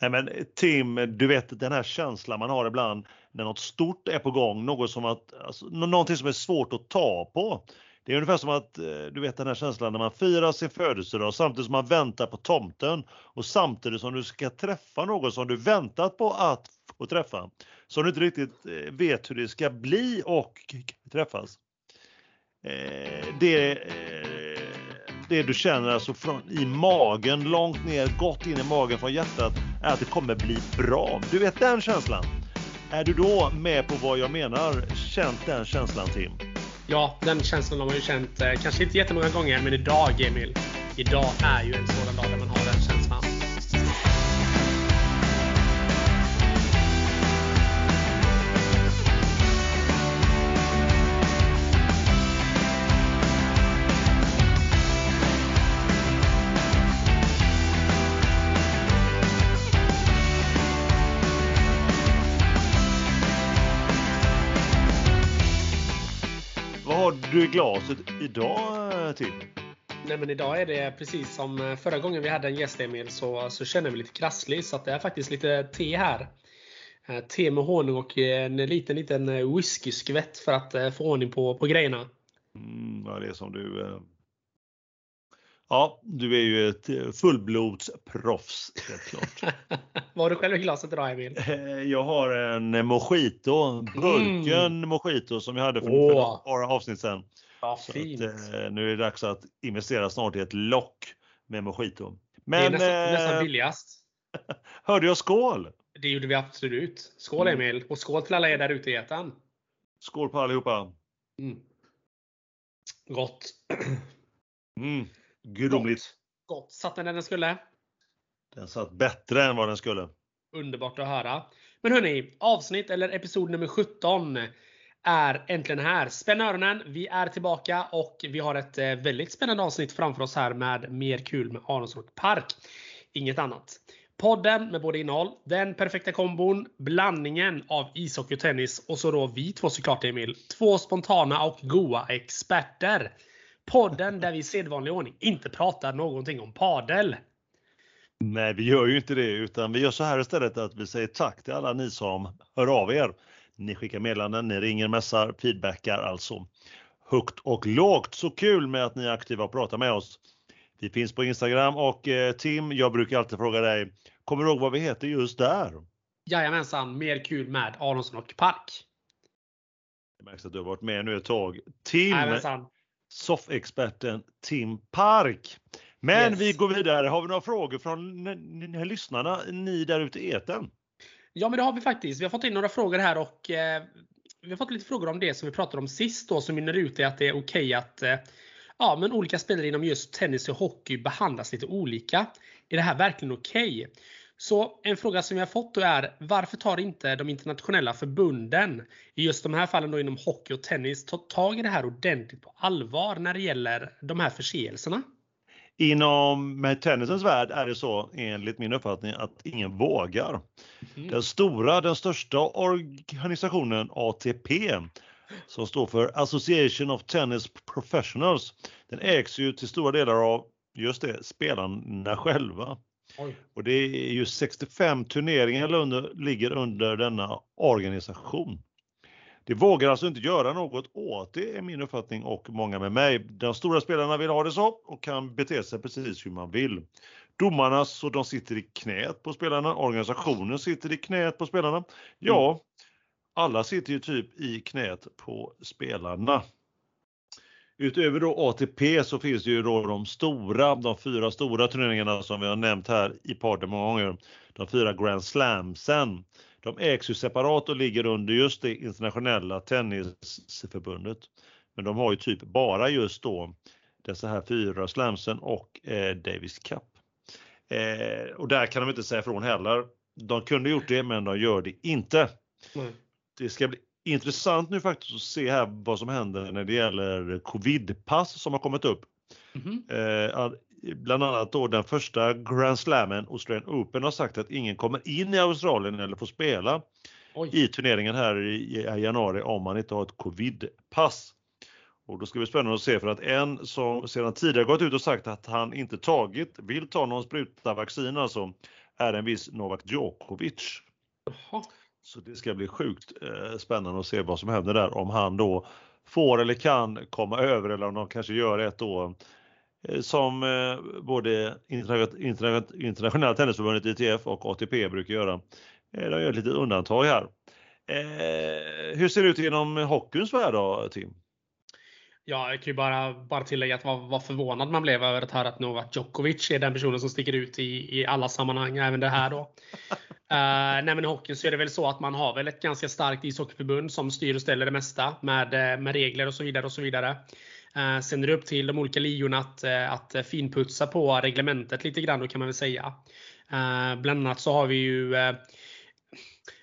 Nej men Tim, du vet den här känslan man har ibland när något stort är på gång, något som att, alltså, någonting som är svårt att ta på. Det är ungefär som att, eh, du vet den här känslan när man firar sin födelsedag samtidigt som man väntar på tomten och samtidigt som du ska träffa någon som du väntat på att få träffa. Som du inte riktigt eh, vet hur det ska bli och träffas. Eh, det, det du känner alltså från, i magen, långt ner, gott in i magen från hjärtat, är att det kommer bli bra. Du vet den känslan? Är du då med på vad jag menar? Känt den känslan Tim? Ja, den känslan har man ju känt, eh, kanske inte jättemånga gånger, men idag Emil. Idag är ju en sådan dag där man du i glaset idag Tim? Nej men idag är det precis som eh, förra gången vi hade en gäst Emil så, så känner vi lite krasslig så det är faktiskt lite te här. Eh, te med honung och en liten liten eh, whisky-skvätt för att få ordning på, på grejerna. Mm, ja, det är som du Ja, du är ju ett eh, fullblodsproffs helt klart. Vad har du själv i glaset idag Emil? Eh, jag har en mojito, burken mm. mojito som jag hade för, oh. några avsnitt sedan. Ja, fint. Att, eh, nu är det dags att investera snart i ett lock med mojito. Men, det är nästan, nästan billigast. Hörde jag skål? Det gjorde vi absolut. Skål mm. Emil! Och skål till alla er där ute i etern. Skål på allihopa! Mm. Gott! Mm. Gudomligt. Gott. Gott. Satt den där den skulle? Den satt bättre än vad den skulle. Underbart att höra. Men hörni, avsnitt eller episod nummer 17 är äntligen här. Spänn öronen, vi är tillbaka och vi har ett eh, väldigt spännande avsnitt framför oss här med mer kul med Aronsson Park. Inget annat. Podden med både innehåll, den perfekta kombon, blandningen av ishockey och tennis och så då vi två såklart Emil. Två spontana och goa experter. Podden där vi i sedvanlig ordning inte pratar någonting om padel. Nej, vi gör ju inte det utan vi gör så här istället att vi säger tack till alla ni som hör av er. Ni skickar meddelanden, ni ringer, mässar, feedbackar alltså. Högt och lågt. Så kul med att ni är aktiva och pratar med oss. Vi finns på Instagram och eh, Tim, jag brukar alltid fråga dig, kommer du ihåg vad vi heter just där? Jajamensan, mer kul med Aronsson och Park. Det märks att du har varit med nu ett tag. Tim, Jajamensan. Soffexperten Tim Park. Men yes. vi går vidare. Har vi några frågor från lyssnarna, ni där ute i eten? Ja, men det har vi faktiskt. Vi har fått in några frågor här och eh, vi har fått lite frågor om det som vi pratade om sist då som mynnar ut i att det är okej okay att eh, ja, men olika spelare inom just tennis och hockey behandlas lite olika. Är det här verkligen okej? Okay? Så en fråga som har fått då är varför tar inte de internationella förbunden i just de här fallen då inom hockey och tennis ta tag i det här ordentligt på allvar när det gäller de här förseelserna? Inom med tennisens värld är det så enligt min uppfattning att ingen vågar. Mm. Den stora, den största organisationen ATP som står för Association of Tennis Professionals. Den ägs ju till stora delar av just det, spelarna själva. Oj. Och det är ju 65 turneringar under, ligger under denna organisation. Det vågar alltså inte göra något åt det är min uppfattning och många med mig. De stora spelarna vill ha det så och kan bete sig precis hur man vill. Domarna så de sitter i knät på spelarna, organisationen sitter i knät på spelarna. Ja, mm. alla sitter ju typ i knät på spelarna. Utöver då ATP så finns det ju då de stora, de fyra stora turneringarna som vi har nämnt här i podden många gånger. De fyra Grand Slamsen. De ägs ju separat och ligger under just det internationella tennisförbundet. Men de har ju typ bara just då dessa här fyra slamsen och eh, Davis Cup. Eh, och där kan de inte säga ifrån heller. De kunde gjort det men de gör det inte. Mm. Det ska bli intressant nu faktiskt att se här vad som händer när det gäller covidpass som har kommit upp. Mm -hmm. eh, bland annat då den första Grand Slammen, Australian Open, har sagt att ingen kommer in i Australien eller får spela Oj. i turneringen här i, i januari om man inte har ett covidpass. Och då ska bli spännande att se för att en som sedan tidigare gått ut och sagt att han inte tagit, vill ta någon spruta vaccin alltså, är en viss Novak Djokovic. Jaha. Så det ska bli sjukt eh, spännande att se vad som händer där om han då får eller kan komma över eller om de kanske gör ett då eh, som eh, både internationella tennisförbundet ITF och ATP brukar göra. Eh, de gör ett litet undantag här. Hur ser det ut inom hockeyns värld då, Tim? Ja, jag kan ju bara, bara tillägga att vad, vad förvånad man blev över att höra att Novak Djokovic är den personen som sticker ut i, i alla sammanhang, även det här då. Uh, nej men i hockeyn så är det väl så att man har väl ett ganska starkt ishockeyförbund som styr och ställer det mesta med, eh, med regler och så vidare. och så vidare. Uh, sen är det upp till de olika ligorna att, uh, att finputsa på reglementet lite grann då kan man väl säga. Uh, bland annat så har vi ju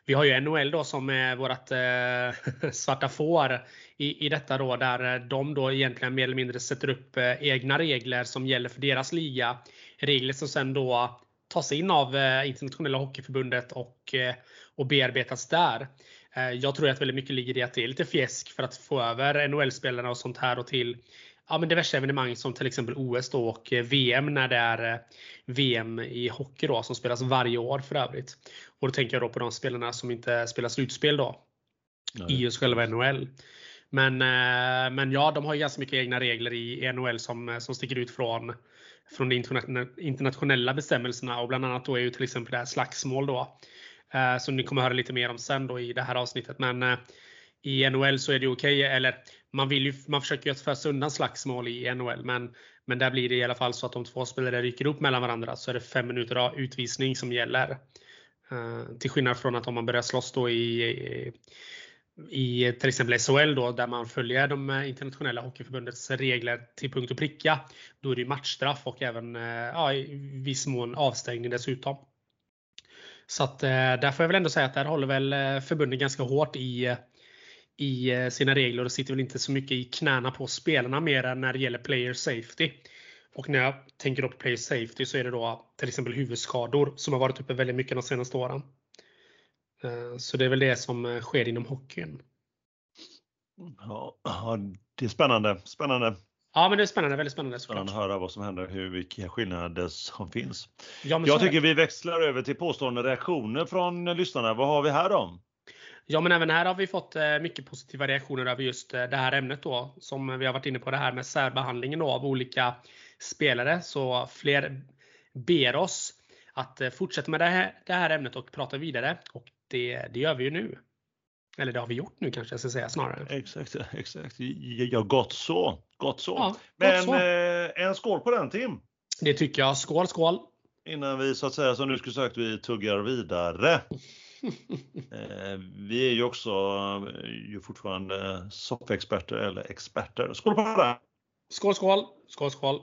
vi har ju NHL då som är vårt eh, svarta får i, i detta då där de då egentligen mer eller mindre sätter upp eh, egna regler som gäller för deras liga. Regler som sen då tas in av eh, internationella hockeyförbundet och, eh, och bearbetas där. Eh, jag tror att väldigt mycket ligger i att det är lite fjäsk för att få över NHL-spelarna och sånt här och till ja, men diverse evenemang som till exempel OS då och VM när det är VM i hockey då som spelas varje år för övrigt. Och då tänker jag då på de spelarna som inte spelar slutspel då. Nej. I just själva NHL. Men, men ja, de har ju ganska mycket egna regler i NHL som, som sticker ut från, från de internationella bestämmelserna och bland annat då är ju till exempel det här slagsmål då. Eh, som ni kommer höra lite mer om sen då i det här avsnittet. Men eh, i NHL så är det okej, okay, eller man, vill ju, man försöker ju att fösa undan slagsmål i NHL, men, men där blir det i alla fall så att om två spelare ryker upp mellan varandra så är det fem minuter av utvisning som gäller. Eh, till skillnad från att om man börjar slåss då i, i, i till exempel SHL då, där man följer de eh, internationella hockeyförbundets regler till punkt och pricka. Då är det matchstraff och även eh, ja, i viss mån avstängning dessutom. Så att eh, där får jag väl ändå säga att där håller väl förbundet ganska hårt i i sina regler och sitter väl inte så mycket i knäna på spelarna mer än när det gäller player safety. Och när jag tänker på player safety så är det då till exempel huvudskador som har varit uppe väldigt mycket de senaste åren. Eh, så det är väl det som eh, sker inom hockeyn. Ja, det är spännande. Spännande. Ja, men det är spännande. Väldigt spännande Spännande att höra vad som händer, hur, vilka skillnader som finns. Ja, jag tycker vi växlar över till påstående reaktioner från lyssnarna. Vad har vi här då? Ja, men även här har vi fått eh, mycket positiva reaktioner över just eh, det här ämnet då, som vi har varit inne på det här med särbehandlingen då av olika spelare. Så fler ber oss att eh, fortsätta med det här, det här ämnet och prata vidare. Och det, det gör vi ju nu. Eller det har vi gjort nu kanske jag ska säga snarare. Exakt, exakt. Ja, gott så. Gott så. Ja, Men gott så. Eh, en skål på den Tim. Det tycker jag. Skål, skål! Innan vi så att säga, som du skulle sagt, vi tuggar vidare. Eh, vi är ju också eh, ju fortfarande soppexperter eller experter. Skål på det! Skål, skål! Skål, skål!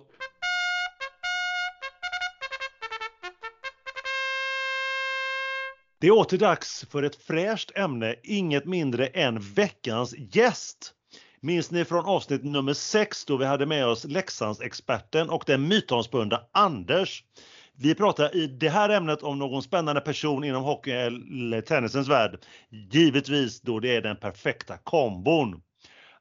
Det är åter dags för ett fräscht ämne, inget mindre än veckans gäst. Minns ni från avsnitt nummer 6 då vi hade med oss Leksandsexperten och den mytomspunna Anders? Vi pratar i det här ämnet om någon spännande person inom hockey eller tennisens värld. Givetvis då det är den perfekta kombon.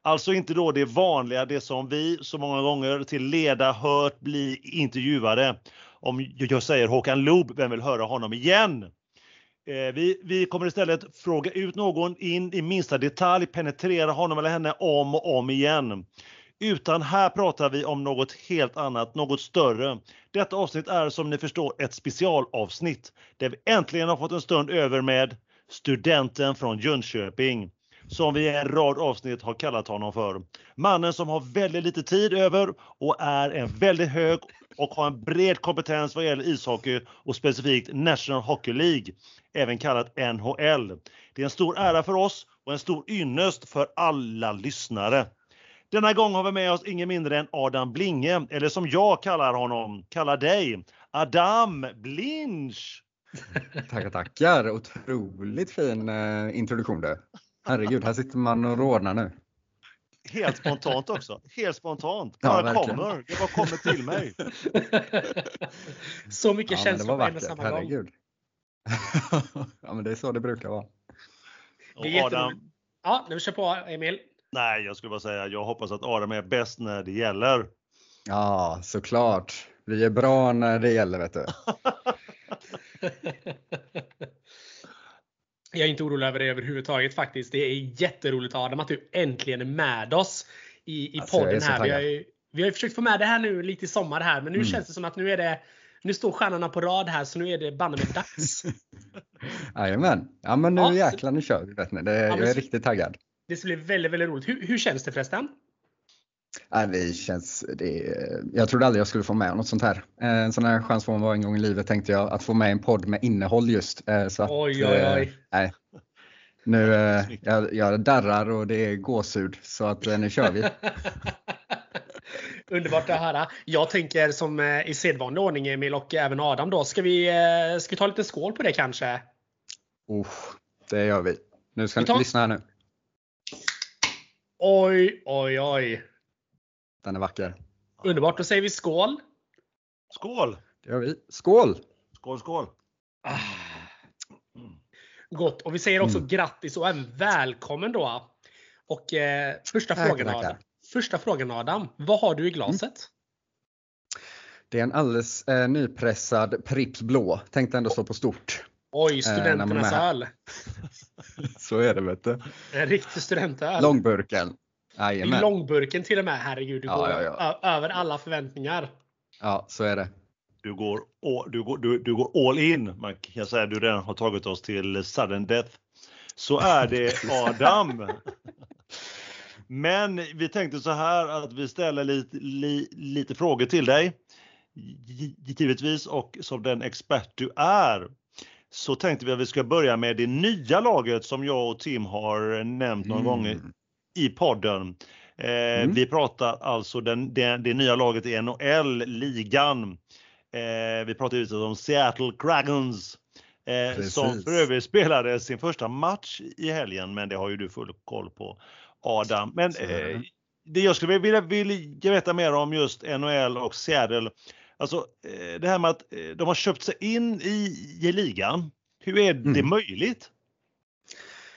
Alltså inte då det vanliga, det som vi så många gånger till leda hört bli intervjuade. Om jag säger Håkan Loob, vem vill höra honom igen? Eh, vi, vi, kommer istället fråga ut någon in i minsta detalj, penetrera honom eller henne om och om igen. Utan här pratar vi om något helt annat, något större. Detta avsnitt är som ni förstår ett specialavsnitt där vi äntligen har fått en stund över med studenten från Jönköping som vi i en rad avsnitt har kallat honom för. Mannen som har väldigt lite tid över och är en väldigt hög och har en bred kompetens vad gäller ishockey och specifikt National Hockey League, även kallat NHL. Det är en stor ära för oss och en stor ynnest för alla lyssnare. Denna gång har vi med oss ingen mindre än Adam Blinge, eller som jag kallar honom, kallar dig, Adam Blinch. Tackar, tackar. Otroligt fin eh, introduktion du. Herregud, här sitter man och rodnar nu. Helt spontant också. Helt spontant. Bara Ja, kommer. Det bara kommer till mig. så mycket Ja, känslor på en och samma gång. herregud. ja, men det är så det brukar vara. Och Adam. Ja, nu kör på Emil. nej, jag skulle bara säga, jag hoppas att Adam är bäst när det gäller. Ja, såklart. Vi är bra när det gäller, vet du. Jag är inte orolig över det överhuvudtaget faktiskt. Det är jätteroligt Adam att du äntligen är med oss i, i Alltså, podden här. Vi har, ju, vi har ju försökt få med det här nu lite i sommar här men nu Mm. känns det som att nu är det nu står stjärnorna på rad här så nu är det banne med dags. Jajamän. Ja men nu Ja, jäklar nu kör vi. Vet ni. Det, men jag är så- riktigt taggad. Det ska bli väldigt, väldigt roligt. Hur, hur känns det förresten? Ja, det känns, det, jag trodde aldrig jag skulle få med något sånt här. Eh, En sån här chans får man vara en gång i livet tänkte jag. Att få med en podd med innehåll just. Eh, Så att, Oj, oj, eh, oj. Nej. Nu, jag, jag darrar och det är gåshud så att nu kör vi. Underbart att höra. Jag tänker som i sedvanlig ordning Emil och även Adam då. Ska vi, ska vi ta lite skål på det kanske? Oh, det gör vi. Nu ska Vi ni lyssna här nu. Oj, oj, oj. Den är vacker. Underbart. Då säger vi skål. Skål! Det gör vi. Skål! Skål, skål! Ah. Gott. Och vi säger också Mm. grattis och även välkommen då. Och eh, första, frågan. Adam. första frågan Adam. Vad har du i glaset? Det är en alldeles eh, nypressad Pripps blå. Tänkte ändå stå på stort. Oj, är studenternas här. öl. Så är det vet du. En riktig studentöl. Långburken. Jajamän. långburken till och med. Herregud, du Ja, går ja, över alla förväntningar. Ja, så är det. Du går, all, du, går, du, du går all in. Man kan säga att du redan har tagit oss till sudden death. Så är det Adam. Men vi tänkte så här att vi ställer lite, li, lite frågor till dig. Gi- Givetvis och som den expert du är så tänkte vi att vi ska börja med det nya laget som jag och Tim har nämnt några Mm. gånger i podden. Eh, Mm. Vi pratar alltså den, det, det nya laget i NHL-ligan. Eh, vi pratar givetvis om Seattle Dragons. Eh, som för övrigt spelade sin första match i helgen, men det har ju du full koll på Adam. Men det. eh, det jag skulle vilja, vilja veta mer om just NHL och Seattle. Alltså eh, det här med att eh, de har köpt sig in i, i ligan. Hur är det Mm. möjligt?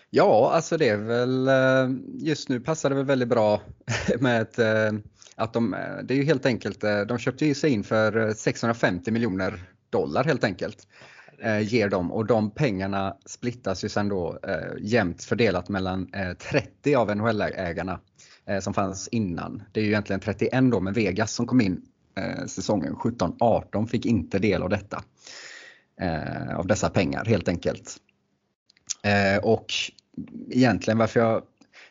Ja, alltså det är väl eh, just nu passar det väl väldigt bra med ett, eh, att de, eh, det är ju helt enkelt, de köpte ju sig in för 650 miljoner dollar helt enkelt. Eh, ger dem och de pengarna splittas ju sen då eh, jämnt fördelat mellan eh, 30 av NHL-ägarna eh, som fanns innan. Det är ju egentligen 31 då med Vegas som kom in eh, säsongen 17-18 fick inte del av detta. Eh, av dessa pengar helt enkelt. Eh, och egentligen varför jag,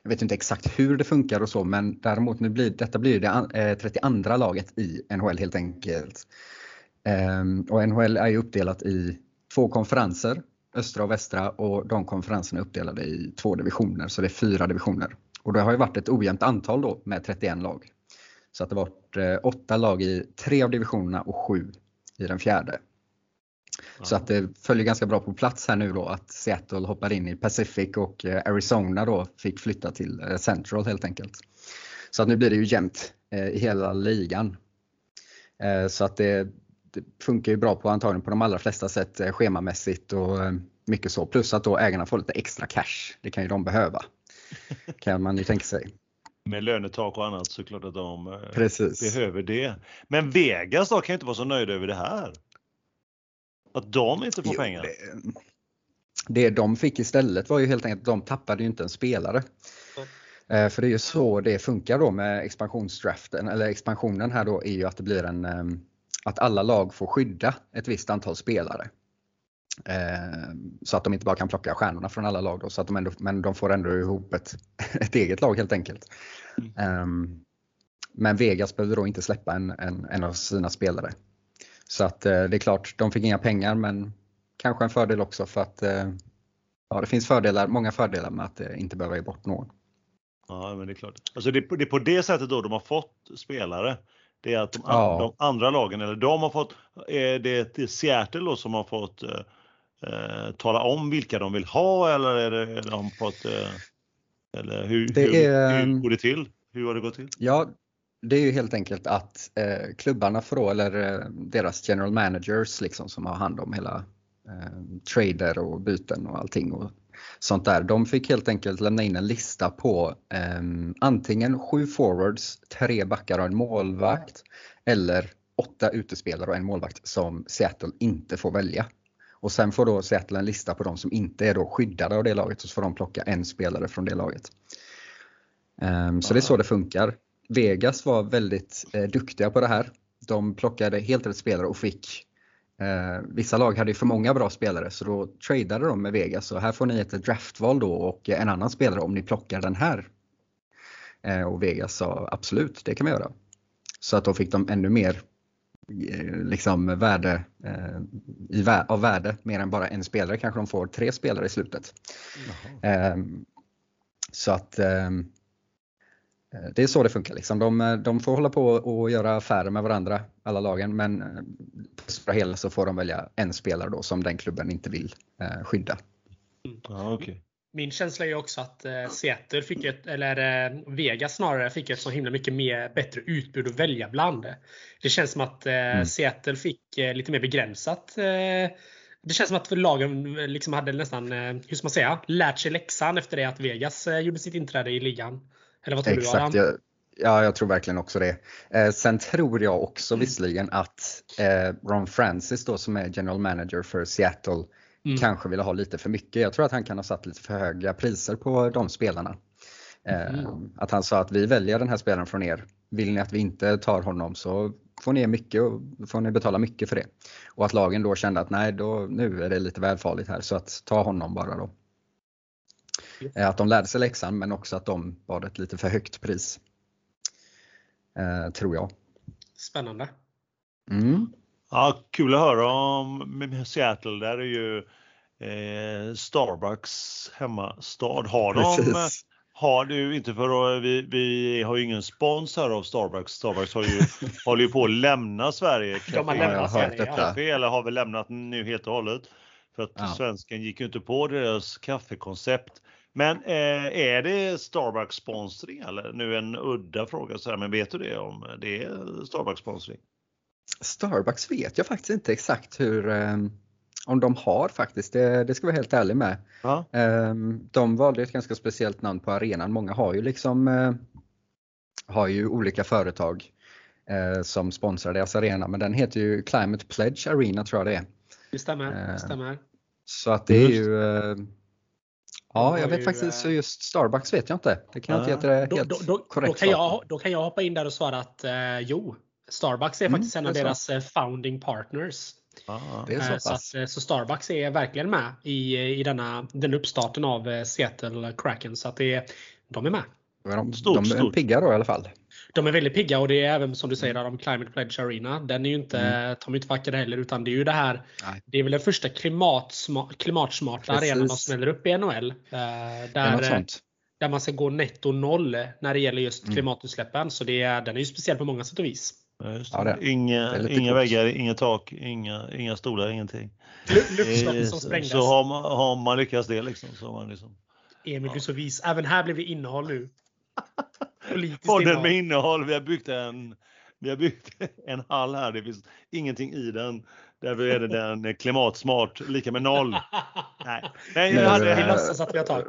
jag vet inte exakt hur det funkar och så men däremot nu blir detta blir det eh, 32 laget i NHL helt enkelt. Ehm, och NHL är ju uppdelat i två konferenser, östra och västra och de konferenserna är uppdelade i två divisioner så det är fyra divisioner. Och det har ju varit ett ojämnt antal då med 31 lag. Så att det har varit eh, åtta lag i tre av divisionerna och sju i den fjärde. Så att det följer ganska bra på plats här nu då att Seattle hoppar in i Pacific och eh, Arizona då fick flytta till eh, Central helt enkelt. Så att nu blir det ju jämnt eh, i hela ligan. Så att det, det funkar ju bra på antagligen på de allra flesta sätt schemamässigt och mycket så. Plus att då ägarna får lite extra cash. Det kan ju de behöva. Kan man ju tänka sig. Med lönetak och annat så klart att de Precis. behöver det. Men Vegas då kan ju inte vara så nöjda över det här. Att de inte får Jo, pengar. Det, det de fick istället var ju helt enkelt att de tappade ju inte en spelare. Eh, För det är ju så det funkar då med expansionsdraften, eller expansionen här då är ju att det blir en, ehm, att alla lag får skydda ett visst antal spelare. Eh, Så att de inte bara kan plocka stjärnorna från alla lag då, så att de ändå, men de får ändå ihop ett, ett eget lag helt enkelt. Ehm, Men Vegas behövde då inte släppa en, en, en av sina spelare. Så att eh, det är klart, de fick inga pengar men kanske en fördel också för att eh, ja, det finns fördelar, många fördelar med att eh, inte behöva ge bort någon. Ja, men det är klart. Alltså det, är på- det sättet då de har fått spelare. Det är att de, Ja. de andra lagen, eller de har fått, är det Seattle då som har fått eh, tala om vilka de vill ha eller är det de fått, eh, eller hur, Det hur, är, hur ehm, går det till? Hur har det gått till? Ja, det är ju helt enkelt att eh, klubbarna får då, eller eh, deras general managers liksom som har hand om hela eh, trader och byten och allting och sånt där. De fick helt enkelt lämna in en lista på eh, antingen sju forwards, tre backar och en målvakt eller åtta utespelare och en målvakt som Seattle inte får välja. Och sen får då Seattle en lista på de som inte är då skyddade av det laget och så får de plocka en spelare från det laget. Um, så det är så det funkar. Vegas var väldigt eh, duktiga på det här. De plockade helt rätt spelare och fick eh, Vissa lag hade ju för många bra spelare så då tradade de med Vegas och här får ni ett draftval då och en annan spelare om ni plockar den här. Eh, och Vegas sa absolut, det kan vi göra. Så att då fick de ännu mer eh, liksom värde, eh, i, av värde, mer än bara en spelare. Kanske de får tre spelare i slutet. Eh, så att Eh, det är så det funkar. Liksom. De, eh, de, får hålla på och göra affärer med varandra, alla lagen, men eh, på det hela så får de välja en spelare då som den klubben inte vill eh, skydda. Mm. Ah, okay. Min känsla är också att eh, Seattle fick ett, eller eh, Vegas snarare, fick ett så himla mycket mer, bättre utbud att välja bland. Det känns som att eh, mm. Seattle fick lite mer begränsat det känns som att lagen liksom hade nästan, hur ska man säga, lärt sig läxan efter det att Vegas gjorde sitt inträde i ligan. Eller vad tror Exakt, du Adam? Ja, jag tror verkligen också det. Eh, sen tror jag också mm. visserligen att eh, Ron Francis då som är general manager för Seattle mm. kanske ville ha lite för mycket. Jag tror att han kan ha satt lite för höga priser på de spelarna. Eh, mm. Att han sa att vi väljer den här spelaren från er. Vill ni att vi inte tar honom så får ni mycket och får ni betala mycket för det. Och att lagen då kände att nej, då, nu är det lite välfarligt här så att ta honom bara då. Eh, att de lärde sig läxan men också att de bad ett lite för högt pris. Eh, tror jag. Spännande. Mm. Ja, kul att höra om Seattle. Där är ju eh, Starbucks hemmastad. Har de, Precis. har du, inte för vi, vi har ju ingen spons här av Starbucks. Starbucks har ju, håller ju på att lämna Sverige. De har lämnat Sverige. Eller har väl lämnat nu helt och hållet. För att ja. svensken gick ju inte på deras kaffekoncept. Men eh, är det Starbucks sponsring eller? Nu en udda fråga så här, men vet du det om det är Starbucks sponsring? Starbucks vet jag faktiskt inte exakt hur eh, om de har faktiskt, det, det ska jag vara helt ärlig med. Ja. Eh, de valde ett ganska speciellt namn på arenan. Många har ju liksom eh, har ju olika företag eh, som sponsrar deras arena, men den heter ju Climate Pledge Arena tror jag det är. Det stämmer. Det eh, stämmer. Så att det är ju Ja, jag vet ju, faktiskt eh, just Starbucks vet jag inte. Det kan jag inte ge ett helt då, då, korrekt då kan, jag, då kan jag hoppa in där och svara att eh, jo, Starbucks är mm, faktiskt en av deras så. Eh, founding partners. Ah, det är så, eh, så, att, eh, så, Starbucks är verkligen med i, i denna, den uppstarten av Seattle Kraken. Så att det, de är med. De, stort, de är stort. pigga då i alla fall. De är väldigt pigga och det är även som du säger om Climate Pledge Arena. Den är ju inte, mm. de är inte vacker heller utan det är ju det här. Nej. Det är väl den första klimatsma, klimatsmarta Precis. arenan de smäller upp i NHL. Eh, där, där man ska gå netto noll när det gäller just mm. klimatutsläppen. Så det är, den är ju speciell på många sätt och vis. Ja, det. Inga, inga väggar, inga tak, inga, inga stolar, ingenting. Luftslott som sprängdes. Så har man, har man lyckats det liksom. Så man liksom Emil, du är så vis. Även här blir det innehåll nu. Podden med innehåll. Vi har byggt en, vi har byggt en hall här. Det finns ingenting i den. Därför är det den klimatsmart, lika med noll. Nej, Nej jag hade... Vi låtsas att vi har tak.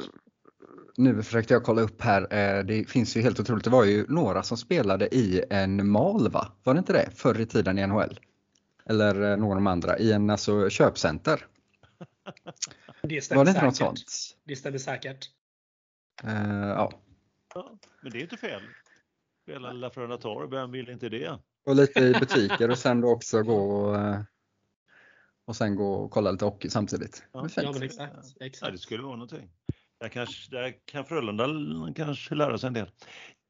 Nu försökte jag kolla upp här. Eh, det finns ju helt otroligt. Det var ju några som spelade i en mal, va? Var det inte det? Förr i tiden i NHL. Eller eh, någon av de andra. I en alltså, köpcenter. Det var det inte säkert. något sånt? Det stämmer säkert. Uh, ja. Ja. Men det är inte fel. Spela Lilla Frölunda Torg, vem vill inte det? Och lite i butiker och sen då också gå och, eh, och sen gå och kolla lite hockey samtidigt. Ja, ja men exakt. exakt. Ja, det skulle vara någonting. Där, kanske, där kan Frölunda kanske lära sig en del.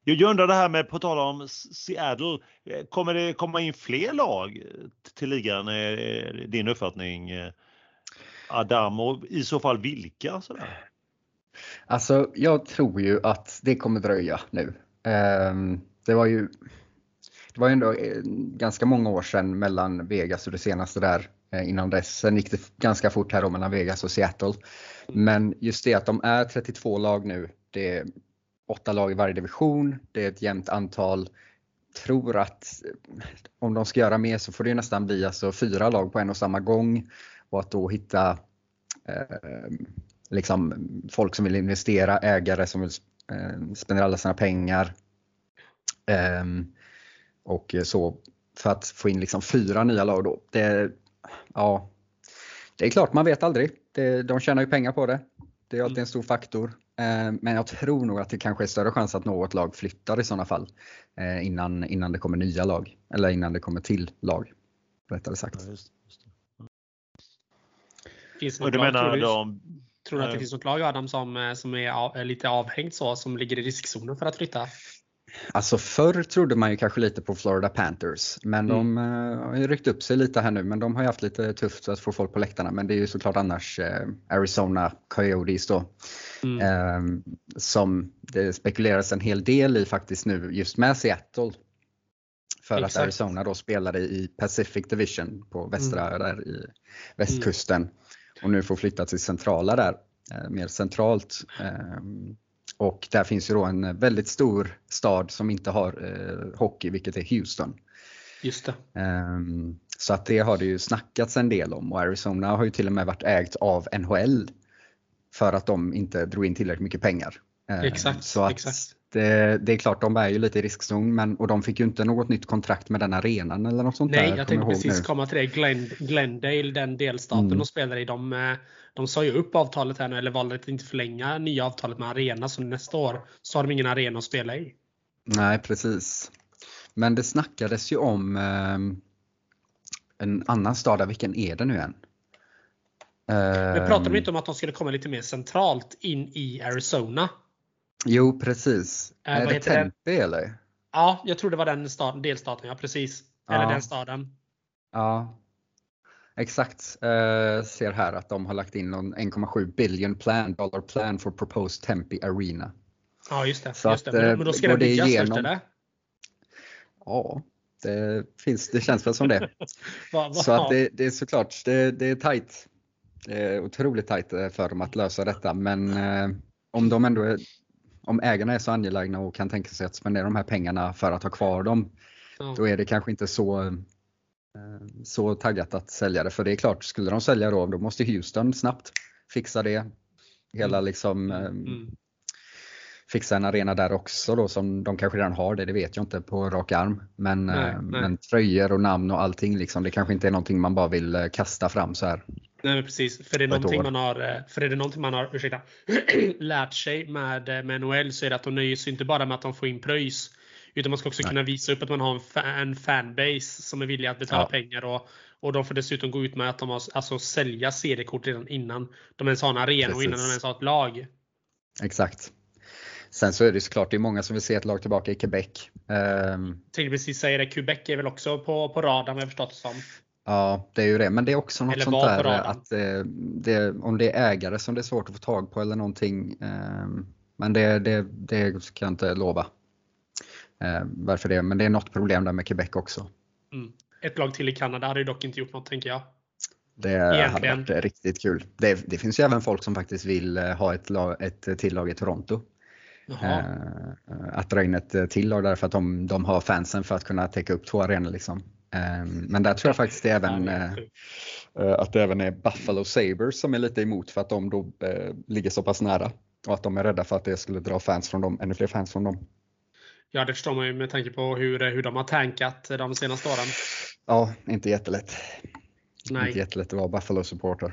Jag undrar det här med, på tal om Seattle, kommer det komma in fler lag till ligan? Är din uppfattning Adam och i så fall vilka? Sådär? Alltså jag tror ju att det kommer dröja nu. Ehm, det var ju det var ju ändå eh, ganska många år sedan mellan Vegas och det senaste där eh, innan dess. Sen gick det ganska fort här då mellan Vegas och Seattle. Men just det att de är 32 lag nu. Det är åtta lag i varje division. Det är ett jämnt antal. Tror att eh, om de ska göra mer så får det nästan bli alltså fyra lag på en och samma gång. Och att då hitta eh, liksom folk som vill investera, ägare som vill eh, spendera alla sina pengar. Eh, och så för att få in liksom fyra nya lag då. Det, ja, det är klart, man vet aldrig. Det, de tjänar ju pengar på det. Det är alltid Mm. en stor faktor. Eh, Men jag tror nog att det kanske är större chans att något lag flyttar i sådana fall. eh, Innan, innan det kommer nya lag. Eller innan det kommer till lag. Rättare sagt. Ja, just, just det. Finns det Och du lag, menar de... tror du att det Nej. finns något lag Adam som, eh, som är, av, lite avhängt så, som ligger i riskzonen för att flytta? Alltså förr trodde man ju kanske lite på Florida Panthers. Men Mm. de eh, har ju ryckt upp sig lite här nu. Men de har ju haft lite tufft att få folk på läktarna. Men det är ju såklart annars eh, Arizona Coyotes då. Mm. Eh, som det spekuleras en hel del i faktiskt nu just med Seattle. För Exakt. att Arizona då spelade i Pacific Division på västra där i västkusten. Och nu får flytta till centrala där, eh, mer centralt. Eh, och där finns ju då en väldigt stor stad som inte har eh, hockey, vilket är Houston. Just det. Så att det har det ju snackats en del om och Arizona har ju till och med varit ägt av NHL för att de inte drog in tillräckligt mycket pengar. Exakt, Så att exakt. Det, det är klart, de är ju lite i riskzon men, och de fick ju inte något nytt kontrakt med den arenan eller något sånt Nej, där. jag tänkte precis nu. komma till det. Glen, Glendale, den delstaten Mm. de spelar i, de, eh, de sa ju upp avtalet här nu, eller valde att inte förlänga nya avtalet med arena. Så nästa år så har de ingen arena att spela i. Nej, precis. Men det snackades ju om ehm, en annan stad, där. vilken är det nu än? Men pratade de inte om att de skulle komma lite mer centralt in i Arizona? Jo, precis. Äh, är det heter den? Tempe eller? Ja, jag tror det var den stad, delstaten, ja precis. Eller Ja. den staden. Ja, exakt. Eh, ser här att de har lagt in någon 1,7 billion plan, dollar plan for proposed Tempe Arena. Ja, just det. Så just det. att, Men, då- eh, men då ska det det byggas först igenom? eller? Ja, det, finns, det känns väl som det. Va, va, Så att det, det är såklart, det, det är tajt. Det är otroligt tajt för dem att lösa detta. Men eh, om de ändå om ägarna är så angelägna och kan tänka sig att spendera de här pengarna för att ha kvar dem, ja. då är det kanske inte så, eh, så taggat att sälja det. För det är klart, skulle de sälja då, då måste Houston snabbt fixa det. Hela liksom eh, Mm. fixa en arena där också då som de kanske redan har det, det vet jag inte på rak arm. Men, Nej, eh, nej. men tröjor och namn och allting liksom, det kanske inte är någonting man bara vill kasta fram så här. Nej men precis. För är det någonting man har, eh, för är det någonting man har ursäkta, lärt sig med, eh, med NHL så är det att de nöjer sig inte bara med att de får in pröjs. Utan man ska också Nej. kunna visa upp att man har en, fa en fanbase som är villiga att betala Ja. pengar. Och, och de får dessutom gå ut med att de har, alltså sälja seriekort redan innan de ens har en arena och innan Precis. de ens har ett lag. Exakt. Sen så är det såklart, det är många som vill se ett lag tillbaka i Quebec. Ehm, Tänkte precis säga det, Quebec är väl också på, på radarn vad jag förstått det som. Ja, det är ju det. Men det är också något Eller sånt där radarn. att eh, det, om det är ägare som det är svårt att få tag på eller någonting. ehm, men det, det, det ska jag inte lova. Eh, varför det, men det är något problem där med Quebec också. Mm. Ett lag till i Kanada hade ju dock inte gjort något tänker jag. Det hade Egentligen. varit eh, riktigt kul. Det, det finns ju även folk som faktiskt vill eh, ha ett, lag, ett till lag i Toronto. Jaha. Eh, att dra in ett eh, till lag därför att de, de har fansen för att kunna täcka upp två arenor. Liksom. Eh, men där tror jag faktiskt även, eh, eh, att det även är Buffalo Sabres som är lite emot för att de då eh, ligger så pass nära. Och att de är rädda för att det skulle dra fans från dem, ännu fler fans från dem. Ja, det förstår man ju med tanke på hur, hur de har tankat de senaste åren. Ja, inte jättelätt. Nej. Inte jättelätt att vara Buffalo-supporter.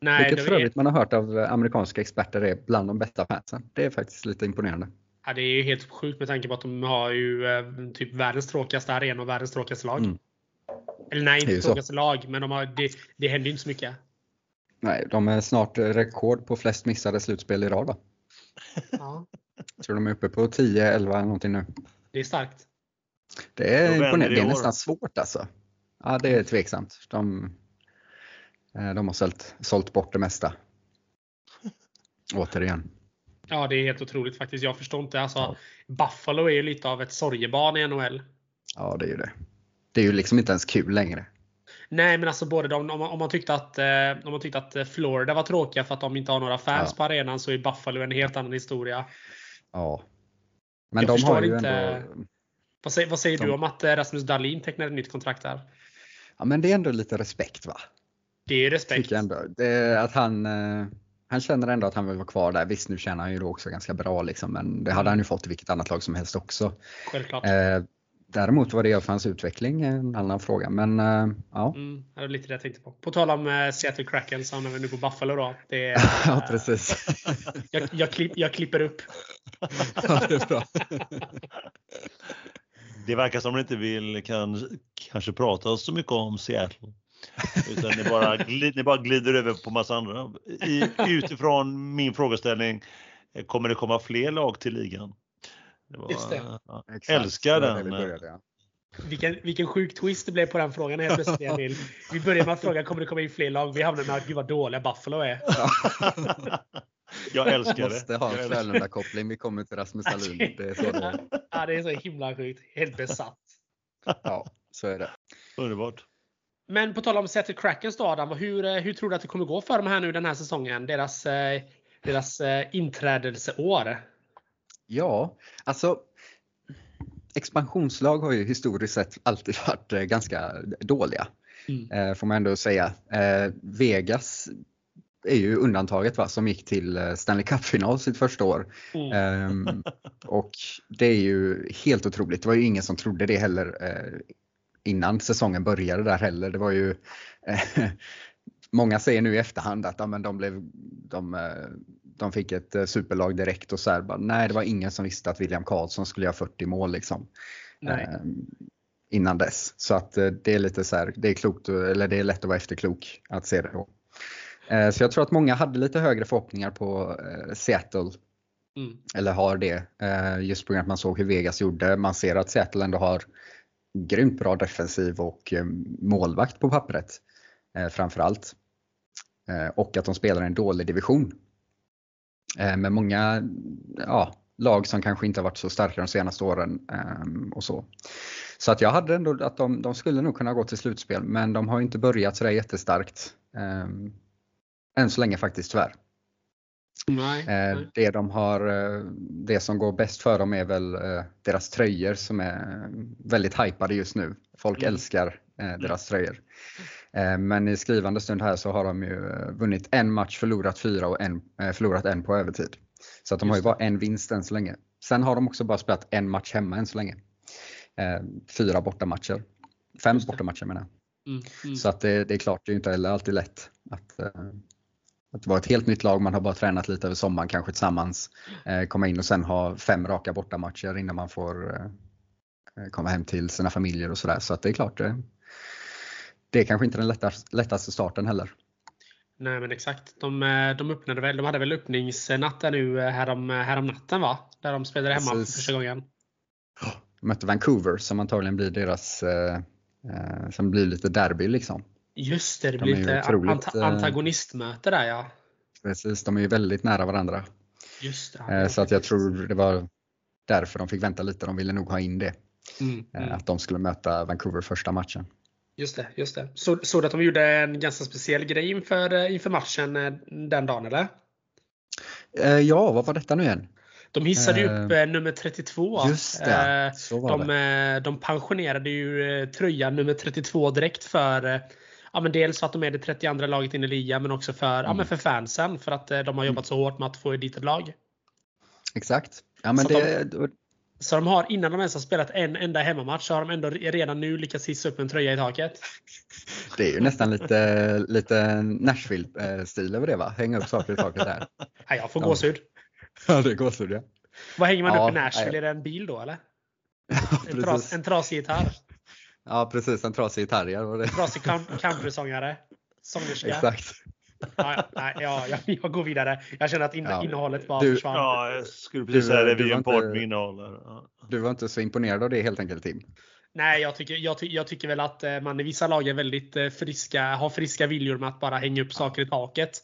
Nej, Vilket för övrigt man har hört av amerikanska experter är bland de bästa fansen. Det är faktiskt lite imponerande. ja, det är ju helt sjukt med tanke på att de har ju typ världens tråkigaste arena och världens tråkigaste lag. Mm. Eller nej, inte ju så. tråkigaste lag, men de har, det, det händer ju inte så mycket. Nej, de är snart eh, rekord på flest missade slutspel i rad va? Ja, Jag tror de är uppe på 10, 11 eller någonting nu. det är starkt. Det är imponerande. det Det är nästan svårt alltså. Ja, det är tveksamt. De, eh, de har sålt, sålt bort det mesta. Återigen. Ja, det är helt otroligt faktiskt. Jag förstår inte. Alltså, Ja. Buffalo är ju lite av ett sorgebarn i NHL. Ja, det är ju det. Det är ju liksom inte ens kul längre. Nej, men alltså både de, om, man, om, man tyckte att, eh, om man tyckte att eh, Florida var tråkiga för att de inte har några fans Ja. på arenan så är Buffalo en helt annan historia. Ja. Men Jag de förstår har ju inte- ändå... Vad säger, vad säger De- du om att eh, Rasmus Dahlin tecknar ett nytt kontrakt där? Ja, men det är ändå lite respekt va? Det är respekt. Ändå. Det att han, han känner ändå att han vill vara kvar där. Visst, nu tjänar han ju då också ganska bra liksom, men det hade han ju fått i vilket annat lag som helst också. Självklart. Eh, Däremot var det för hans utveckling en annan fråga. Men uh, ja. Mm, det var lite det jag tänkte på. På tal om uh, Seattle Kraken så hamnar vi nu på Buffalo då. Det är, uh, ja, precis. jag, jag, klipp, jag klipper upp. ja, det är bra. det verkar som att ni inte vill kan, kanske prata så mycket om Seattle. Utan ni bara, glid, ni bara glider över på massa andra. I, utifrån min frågeställning, kommer det komma fler lag till ligan? Det var, Just det. Ja, älskar den. Började, ja. Vilken, vilken sjuk twist det blev på den frågan helt plötsligt. Vi börjar med att fråga kommer det komma in fler lag? Vi hamnar med att gud vad dåliga Buffalo är. Jag älskar det. Måste ha en Frölunda-koppling. Vi kommer till Rasmus Dahlin. Det är så det är. Ja, det är så himla sjukt. Helt besatt. Ja, så är det. Underbart. Men på tal om Seattle Krakens då Adam, hur, hur tror du att det kommer gå för dem här nu den här säsongen? Deras, eh, deras eh, inträdelseår? Ja, alltså expansionslag har ju historiskt sett alltid varit eh, ganska dåliga. Mm. Får man ändå säga. Vegas är ju undantaget va, som gick till Stanley Cup-final sitt första år. Mm. Ehm, och det är ju helt otroligt. Det var ju ingen som trodde det heller innan säsongen började där heller. Det var ju Många säger nu i efterhand att ja, men de, blev, de, de fick ett eh, superlag direkt och så här, bara, nej det var ingen som visste att William Karlsson skulle göra 40 mål liksom. Eh, innan dess. Så att eh, det är lite så här, det är klokt, eller det är lätt att vara efterklok att se det då. Eh, så jag tror att många hade lite högre förhoppningar på eh, Seattle. Mm. Eller har det. Eh, just på grund av att man såg hur Vegas gjorde. Man ser att Seattle ändå har grymt bra defensiv och målvakt på pappret. Framförallt. Och att de spelar en dålig division. Eh, med många ja, lag som kanske inte har varit så starka de senaste åren. Ehm, och så. så att jag hade ändå att de, de skulle nog kunna gå till slutspel men de har inte börjat sådär jättestarkt. Ehm, än så länge faktiskt tyvärr. Nej, eh, nej. Det, de har, eh, det som går bäst för dem är väl deras tröjor som är väldigt hypade just nu. Folk mm. älskar deras tröjor. Eh, men i skrivande stund här så har de ju eh, vunnit en match, förlorat fyra och en, eh, förlorat en på övertid. Så att de har ju bara en vinst än så länge. Sen har de också bara spelat en match hemma än så länge. Fyra bortamatcher. Fem bortamatcher menar jag. Mm, mm. Så att det, det, är klart, det är inte heller alltid lätt att, att vara ett helt nytt lag. Man har bara tränat lite över sommaren kanske tillsammans. Komma in och sen ha fem raka bortamatcher innan man får komma hem till sina familjer och sådär. Så att det är klart, det är kanske inte den lättaste, lättaste starten heller. Nej men exakt. De, eh, de öppnade väl, de hade väl öppningsnatt nu eh, härom, eh, härom natten va? Där de spelade hemma Precis. för första gången. De mötte Vancouver som antagligen blir deras, eh, som blir lite derby liksom. Just det, det de blir lite otroligt, antagonistmöte där ja. Precis, de är ju väldigt nära varandra. Just det, så att jag tror det var därför de fick vänta lite. De ville nog ha in det. Mm, mm. Att de skulle möta Vancouver första matchen. Just det, just det. Så, såg du att de gjorde en ganska speciell grej inför, eh, inför matchen eh, den dagen eller? Eh, ja, vad var detta nu igen? De hissade uh, upp nummer 32. Just det, så var de, det. de pensionerade ju tröjan nummer 32 direkt för ja, men dels för att de är det 32 laget in i ligan men också för, mm. ja, men för fansen. För att de har jobbat så hårt med att få dit ett lag. Exakt. Ja, men det, de, så de har, innan de ens har spelat en enda hemmamatch, så har de ändå redan nu lyckats hissa upp en tröja i taket. Det är ju nästan lite, lite Nashville-stil över det va? Hänga upp saker i taket där. Ja, jag får gåshud. Ja, det är gåshud ja. Vad hänger man ja, upp i Nashville? Är det en bil då eller? Ja, en, tras, en trasig gitarr? Ja precis, en trasig gitarr. Ja, En trasig countrysångare. Sångerska. Exakt ja, nej, ja, jag, jag går vidare. Jag känner att in, ja. innehållet bara du, försvann. Ja, jag skulle precis säga det. Vi är en podd med innehåll. Ja. Du var inte så imponerad av det helt enkelt Tim? Nej, jag tycker, jag, jag, tycker väl att eh, man i vissa lag är väldigt eh, friska, har friska viljor med att bara hänga upp saker i taket.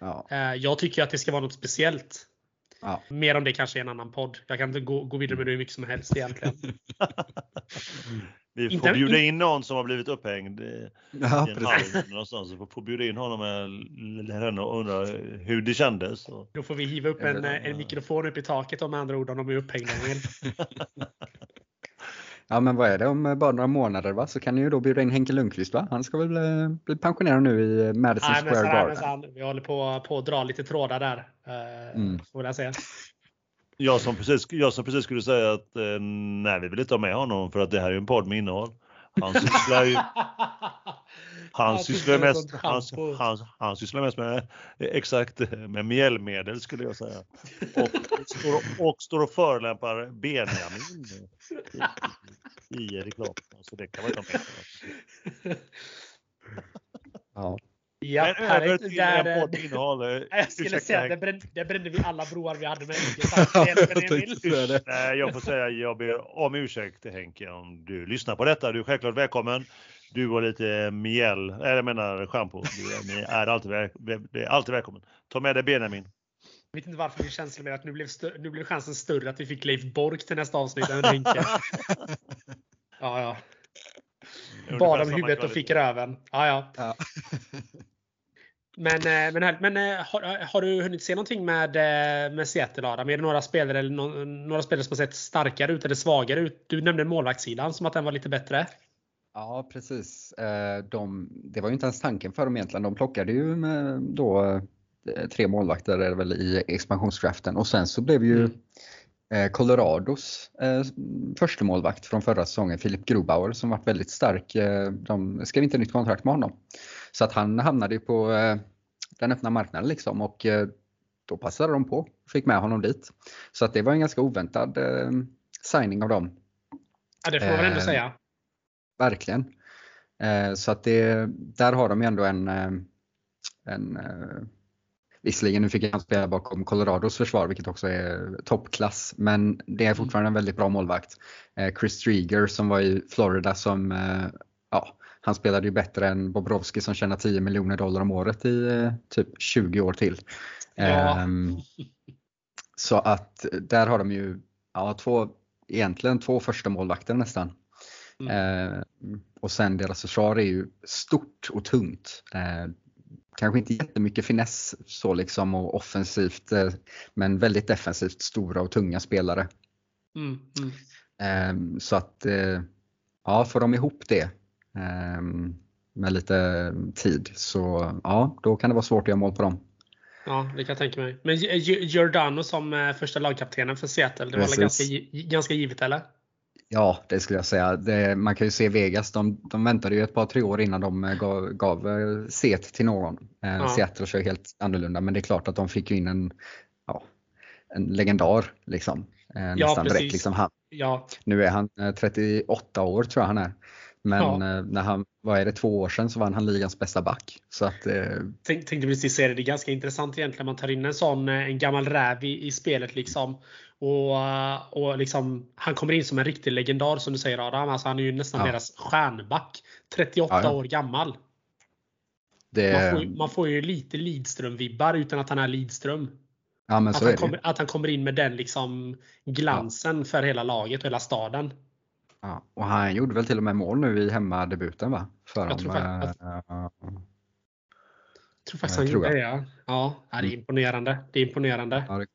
Ja. Eh, jag tycker att det ska vara något speciellt. Ja. Mer om det kanske i en annan podd. Jag kan inte gå, gå vidare med det hur mycket som helst egentligen. Vi får inte, bjuda in någon som har blivit upphängd ja, i en någonstans. Vi får bjuda in honom eller henne och undra hur det kändes. Då får vi hiva upp en, en mikrofon upp i taket om andra ord om de är upphängda. ja men vad är det om bara några månader va? Så kan ni ju då bjuda in Henke Lundqvist va? Han ska väl bli, bli pensionerad nu i Madison Nej, Square Garden. Vi håller på, på att dra lite trådar där. Eh, mm. Får jag säga. Jag som precis, jag som precis skulle säga att eh, nej, vi vill inte ha med honom för att det här är en podd med innehåll. Han sysslar ju han sysslar, mest, han, han, han sysslar mest med exakt med mjällmedel skulle jag säga. Och står och, står och förolämpar Benjamin i, i, i. Så det kan man inte ha med. Ja. Ja, Men över till där, innehåll. Jag skulle säga att det brände, vi alla broar vi hade med Nej, jag får säga jag ber om ursäkt Henke om du lyssnar på detta. Du är självklart välkommen. Du och lite mjäll, eller jag menar schampo. Du är, är alltid, är alltid välkommen. Ta med dig Benjamin. Jag vet inte varför min känsla med att nu blev, nu blev chansen större att vi fick Leif Bork till nästa avsnitt än Henke. ja, ja. Bad om huvudet och fick röven. Ja, ja. ja. Men, eh, men, men eh, har, har, du hunnit se någonting med, eh, med Seattle Adam? Är det några spelare, eller no, några spelare som har sett starkare ut eller svagare ut? Du nämnde målvaktssidan som att den var lite bättre. Ja precis. De, det var ju inte ens tanken för dem egentligen. De plockade ju med då tre målvakter är väl i expansionsdraften och sen så blev ju mm. Colorados eh, första målvakt från förra säsongen, Filip Grubauer, som varit väldigt stark. De skrev inte nytt kontrakt med honom. Så att han hamnade ju på eh, den öppna marknaden liksom och eh, då passade de på och fick med honom dit. Så att det var en ganska oväntad eh, signing av dem. Ja, det får man väl ändå säga. Verkligen. Så att det, där har de ju ändå en, en Visserligen nu fick han spela bakom Colorados försvar vilket också är toppklass men det är fortfarande en väldigt bra målvakt. Chris Strieger som var i Florida som han spelade ju bättre än Bobrovski som tjänar 10 miljoner dollar om året i eh, typ 20 år till. Ja. Um, så att där har de ju ja, två, egentligen två första målvakter nästan. Mm. Uh, och sen deras försvar är ju stort och tungt. Uh, kanske inte jättemycket finess så liksom och offensivt uh, men väldigt defensivt stora och tunga spelare. Mm. Mm. så att ja, får de ihop det Ehm, med lite tid. Så ja, då kan det vara svårt att göra mål på dem. Ja, det kan jag tänka mig. Men Giordano som eh, första lagkaptenen för Seattle, det var väl ganska, ganska givet eller? Ja, det skulle jag säga. Det, man kan ju se Vegas, de, de väntade ju ett par tre år innan de eh, gav, gav eh, set till någon. Ja. Seattle kör helt annorlunda, men det är klart att de fick ju in en, ja, en legendar liksom. Nästan ja, direkt. Liksom han. Ja. Nu är han 38 år tror jag han är. Men ja. Eh, när han, vad är det, två år sedan så vann han ligans bästa back. Så att, eh... Tänk, tänkte precis säga det, det är ganska intressant egentligen. Man tar in en sån, eh, en gammal räv i, i spelet liksom. Och, eh, och liksom, han kommer in som en riktig legendar som du säger Adam. Alltså, han är ju nästan ja. deras stjärnback. 38 ja, år gammal. Det... Man, får, man, får, ju lite Lidström-vibbar utan att han är Lidström. Ja, att, han kommer, att han kommer in med den liksom glansen för hela laget och hela staden. Ja, och han gjorde väl till och med mål nu i hemmadebuten va? För jag tror, faktiskt, äh, jag tror faktiskt han gjorde det ja. Ja, det är mm. imponerande. Det är imponerande. Ja, det,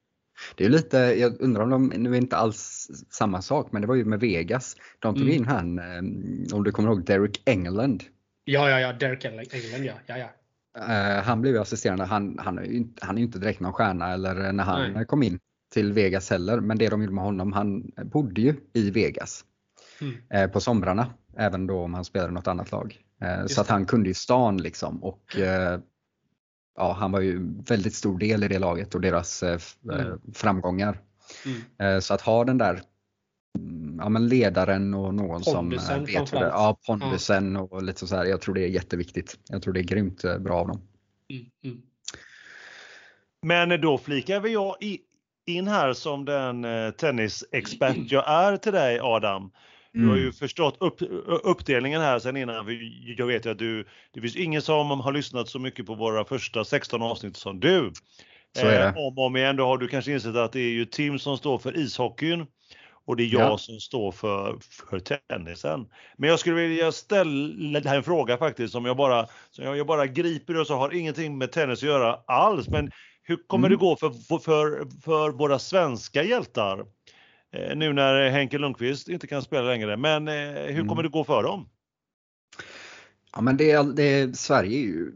det är lite, jag undrar om de, nu är inte alls samma sak, men det var ju med Vegas. De tog mm. in han, om du kommer ihåg Derek England. Ja, ja, ja, Derek England ja. ja, ja. Uh, han blev ju assisterande, han, han, är ju, han är ju inte direkt någon stjärna eller när han Nej. kom in till Vegas heller. Men det de gjorde med honom, han bodde ju i Vegas mm. Eh, på somrarna. Även då om han spelade något annat lag. Eh, så att han kunde ju stan liksom och eh, ja, han var ju väldigt stor del i det laget och deras mm. framgångar. Mm. Så att ha den där mm, ja, men ledaren och någon pondusen, som vet hur det Ja, pondusen ja. och lite så här. Jag tror det är jätteviktigt. Jag tror det är grymt bra av dem. Mm, mm. Men då flikar vi jag in här som den tennisexpert jag är till dig Adam. Du har ju mm. förstått upp, uppdelningen här sen innan. Jag vet ju att du, det finns ingen som har lyssnat så mycket på våra första 16 avsnitt som du. Så är det. Eh, om och om igen då har du kanske insett att det är ju Tim som står för ishockeyn och det är jag ja. som står för, för tennisen. Men jag skulle vilja ställa en fråga faktiskt som jag bara, som jag, bara griper och så har ingenting med tennis att göra alls. Men hur kommer mm. det gå för, för, för våra svenska hjältar? Eh, nu när Henke Lundqvist inte kan spela längre. Men eh, hur kommer mm. det gå för dem? Ja men det, det, Sverige är ju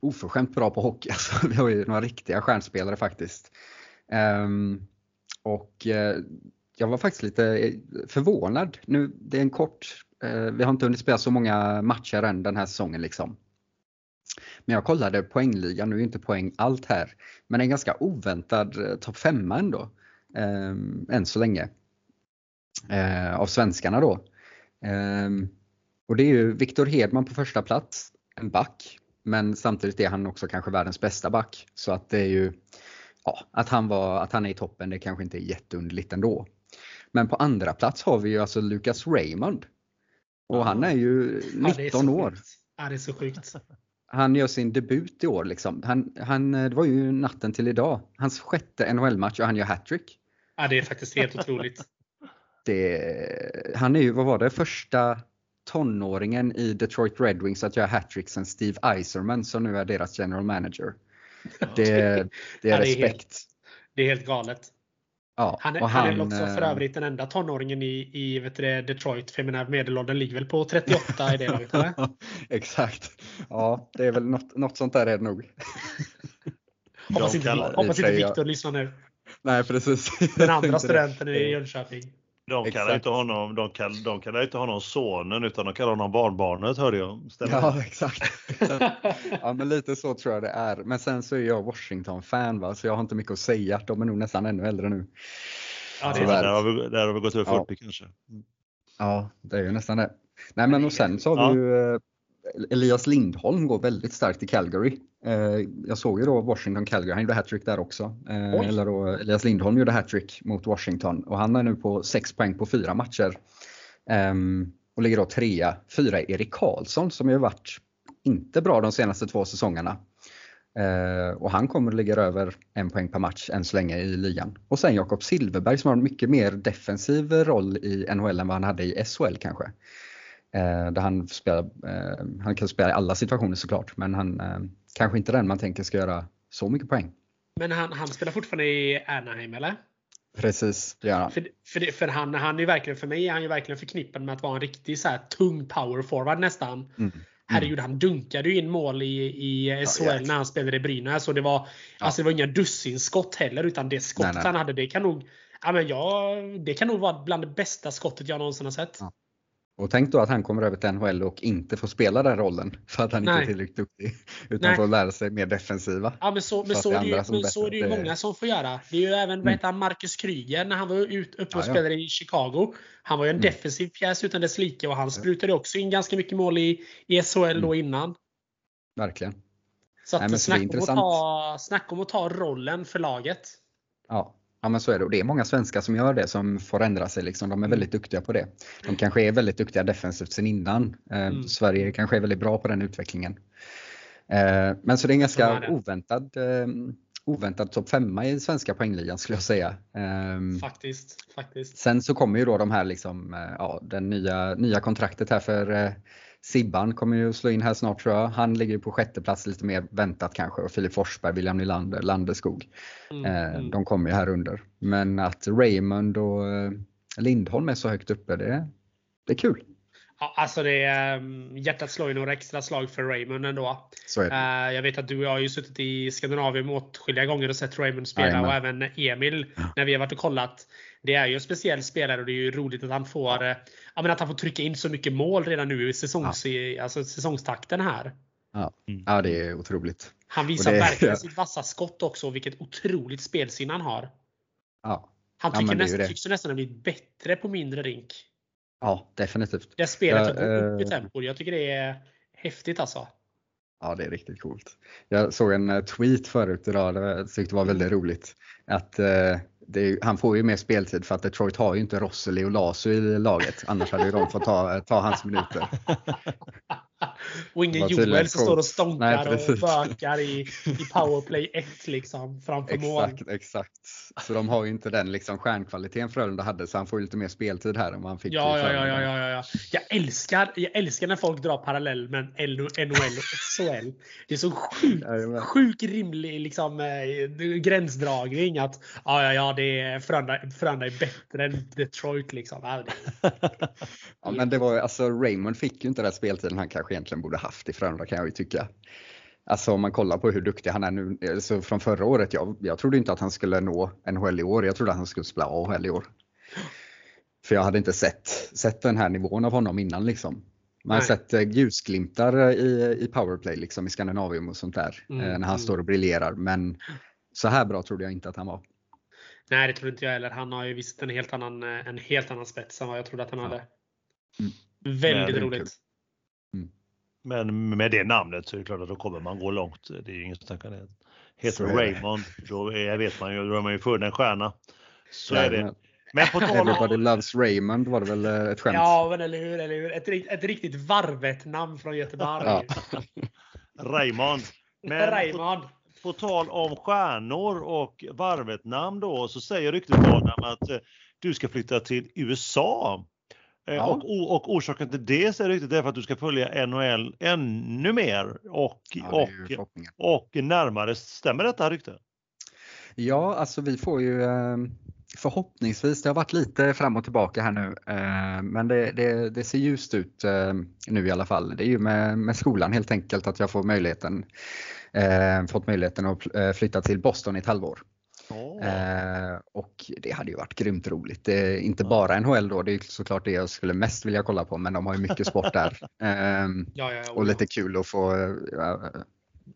oförskämt bra på hockey. Alltså, vi har ju några riktiga stjärnspelare faktiskt. Um, Och eh, jag var faktiskt lite förvånad. Nu, det är en kort, vi har inte hunnit spela så många matcher än den här säsongen liksom. Men jag kollade poängligan, nu är inte poäng allt här, men en ganska oväntad topp 5 ändå. Eh, än så länge. Eh, av svenskarna då. Eh, och det är ju Viktor Hedman på första plats, en back. Men samtidigt är han också kanske världens bästa back. Så att det är ju, ja, att han, var, att han är i toppen det kanske inte är jätteunderligt ändå. Men på andra plats har vi ju alltså Lucas Raymond. Och han är ju 19 ja, år. Ja, det är så sjukt. Han gör sin debut i år. Liksom. Han, han, det var ju natten till idag. Hans sjätte NHL-match och han gör hattrick. Ja, det är faktiskt helt otroligt. Det, han är ju, vad var det, första tonåringen i Detroit Red Wings att göra hattrick sen Steve Eiserman som nu är deras general manager. Det, det är respekt. Helt, det är helt galet. Ja, han, är, han, han, är också för eh, övrigt den enda tonåringen i, i vet du, Detroit. För menar, medelåldern ligger väl på 38 i det laget? Exakt. Ja, det är väl något, något sånt där är det nog. hoppas inte, hoppas inte Viktor lyssnar nu. Nej, precis. Den andra studenten i Jönköping. De kallar, inte honom, de, kallar, de kallar inte honom sonen utan de kallar honom barnbarnet hörde jag. Stämmer. Ja exakt. ja men lite så tror jag det är. Men sen så är jag Washington-fan va, så jag har inte mycket att säga. De är nog nästan ännu äldre nu. Ja, det där, har vi, där har vi gått över 40 ja. kanske. Mm. Ja, det är ju nästan det. Nej men och sen så har ja. vi ju eh, Elias Lindholm går väldigt starkt i Calgary. Eh, jag såg ju då Washington Calgary, han gjorde hattrick där också. Eh, eller då Elias Lindholm gjorde hattrick mot Washington och han är nu på 6 poäng på fyra matcher. Ehm, och ligger då trea. Fyra Erik Karlsson som ju varit inte bra de senaste två säsongerna. Eh, och han kommer att ligga över en poäng per match än så länge i ligan. Och sen Jakob Silverberg som har en mycket mer defensiv roll i NHL än vad han hade i SHL kanske. Eh, där han, spelar, eh, han kan spela i alla situationer såklart, men han eh, kanske inte den man tänker ska göra så mycket poäng. Men han, han spelar fortfarande i Anaheim eller? Precis, det gör han. För, för, för, han, han är verkligen, för mig är han ju verkligen förknippad med att vara en riktig så här, tung power forward nästan. Mm. Herregud, han dunkade ju in mål i, i SHL ja, när han spelade i Brynäs. Och det var, ja. alltså, det var inga dussinskott heller, utan det skott nej, nej. han hade, det kan nog Ja, men ja, det kan nog vara bland det bästa skottet jag någonsin har sett. Ja. Och tänk då att han kommer över till NHL och inte får spela den rollen för att han Nej. inte är tillräckligt duktig. Utan Nej. får lära sig mer defensiva. Ja men så, men så, är, det ju, men så är det ju många som får göra. Det är ju även mm. vad Marcus Kryger när han var ut, uppe och ja, spelade i Chicago. Han var ju en mm. defensiv pjäs utan dess like och han sprutade också in ganska mycket mål i, i SHL mm. då innan. Verkligen. Så att Nej, snack, om att ta, snack om att ta rollen för laget. Ja, Ja men så är det och det är många svenskar som gör det som får ändra sig. Liksom. De är mm. väldigt duktiga på det. De kanske är väldigt duktiga defensivt sen innan. Eh, mm. Sverige kanske är väldigt bra på den utvecklingen. Eh, men så det är en ganska det. oväntad, eh, oväntad topp femma i svenska poängligan skulle jag säga. Ehm, faktiskt, faktiskt. Sen så kommer ju då de här liksom, ja, den nya, nya kontraktet här för Sibban kommer ju slå in här snart tror jag. Han ligger på sjätte plats lite mer väntat kanske och Filip Forsberg, William Nylander, Landeskog. Mm, eh, mm. De kommer ju här under. Men att Raymond och eh, Lindholm är så högt uppe, det, det är kul. Ja, alltså det är, um, hjärtat slår ju några extra slag för Raymond ändå. Så är det. Uh, jag vet att du och jag har ju suttit i Skandinavien åtskilliga gånger och sett Raymond spela Amen. och även Emil när vi har varit och kollat. Det är ju en speciell spelare och det är ju roligt att han får, ja. uh, att han får trycka in så mycket mål redan nu i säsongs, ja. alltså säsongstakten här. Ja. Mm. ja, det är otroligt. Han visar det, verkligen ja. sitt vassa skott också och vilket otroligt spelsinne han har. Ja. Han tycker ja, nästan, tycks nästan ha blivit bättre på mindre rink. Ja, definitivt. Det spelet har gått upp i tempo. Jag tycker det är häftigt alltså. Ja, det är riktigt coolt. Jag såg en eh, tweet förut idag, det tyckte var väldigt roligt. Att eh, är, han får ju mer speltid för att Detroit har ju inte Rosseli och Lasu i laget. Annars hade ju de fått ta, ta hans minuter. och ingen Joel som står och stånkar Nej, och bökar i, i powerplay 1 liksom framför mål. Exakt, exakt. Så de har ju inte den liksom stjärnkvaliteten Frölunda hade så han får ju lite mer speltid här än vad han fick ja, ja, ja, ja, ja, ja. Jag älskar, jag älskar när folk drar parallell med NHL och SHL. Det är så sjukt sjuk rimlig liksom, eh, gränsdragning att ja, ja, ja, det är, Frölunda, Frölunda är bättre än Detroit liksom. Ja, ja men det var alltså Raymond fick ju inte den speltiden han kanske egentligen borde haft i Frölunda kan jag ju tycka. Alltså om man kollar på hur duktig han är nu, alltså från förra året, jag, jag trodde inte att han skulle nå NHL i år. Jag trodde att han skulle spela AHL i år. För jag hade inte sett, sett den här nivån av honom innan liksom. Man har Nej. sett eh, ljusglimtar i, i powerplay liksom i Skandinavium och sånt där. Mm, eh, när mm. han står och briljerar. Men så här bra trodde jag inte att han var. Nej, det tror inte jag heller. Han har ju visst en helt annan, eh, en helt annan spets än vad jag trodde att han Ja. hade. Mm. Väldigt Men- roligt. Men med det namnet så är det klart att då kommer man gå långt. Det är ju ingen snack om det. Heter. Raymond, då är, vet man ju, då är man ju född en stjärna. Så är det. Men på tal Everybody om, loves Raymond var det väl eh, ett skämt? Ja, men eller hur, eller hur. Ett, ett riktigt varvet namn från Göteborg. Ja. Raymond. Men på, Raymond. på tal om stjärnor och varvet namn då så säger ryktet att eh, du ska flytta till USA. Eh, Ja. Och, och orsaken till det säger ryktet är för att du ska följa NHL ännu mer och, Ja, det är och, och närmare. Stämmer detta rykte? Ja, alltså vi får ju eh, förhoppningsvis, det har varit lite fram och tillbaka här nu, eh, men det, det, det ser ljust ut nu i alla fall. Det är ju med, med skolan helt enkelt att jag får möjligheten, fått möjligheten att flytta till Boston i ett halvår. Eh, och det hade ju varit grymt roligt. Det är inte bara NHL då, det är såklart det jag skulle mest vilja kolla på, men de har ju mycket sport där. Eh, Ja, ja, och lite kul att få eh,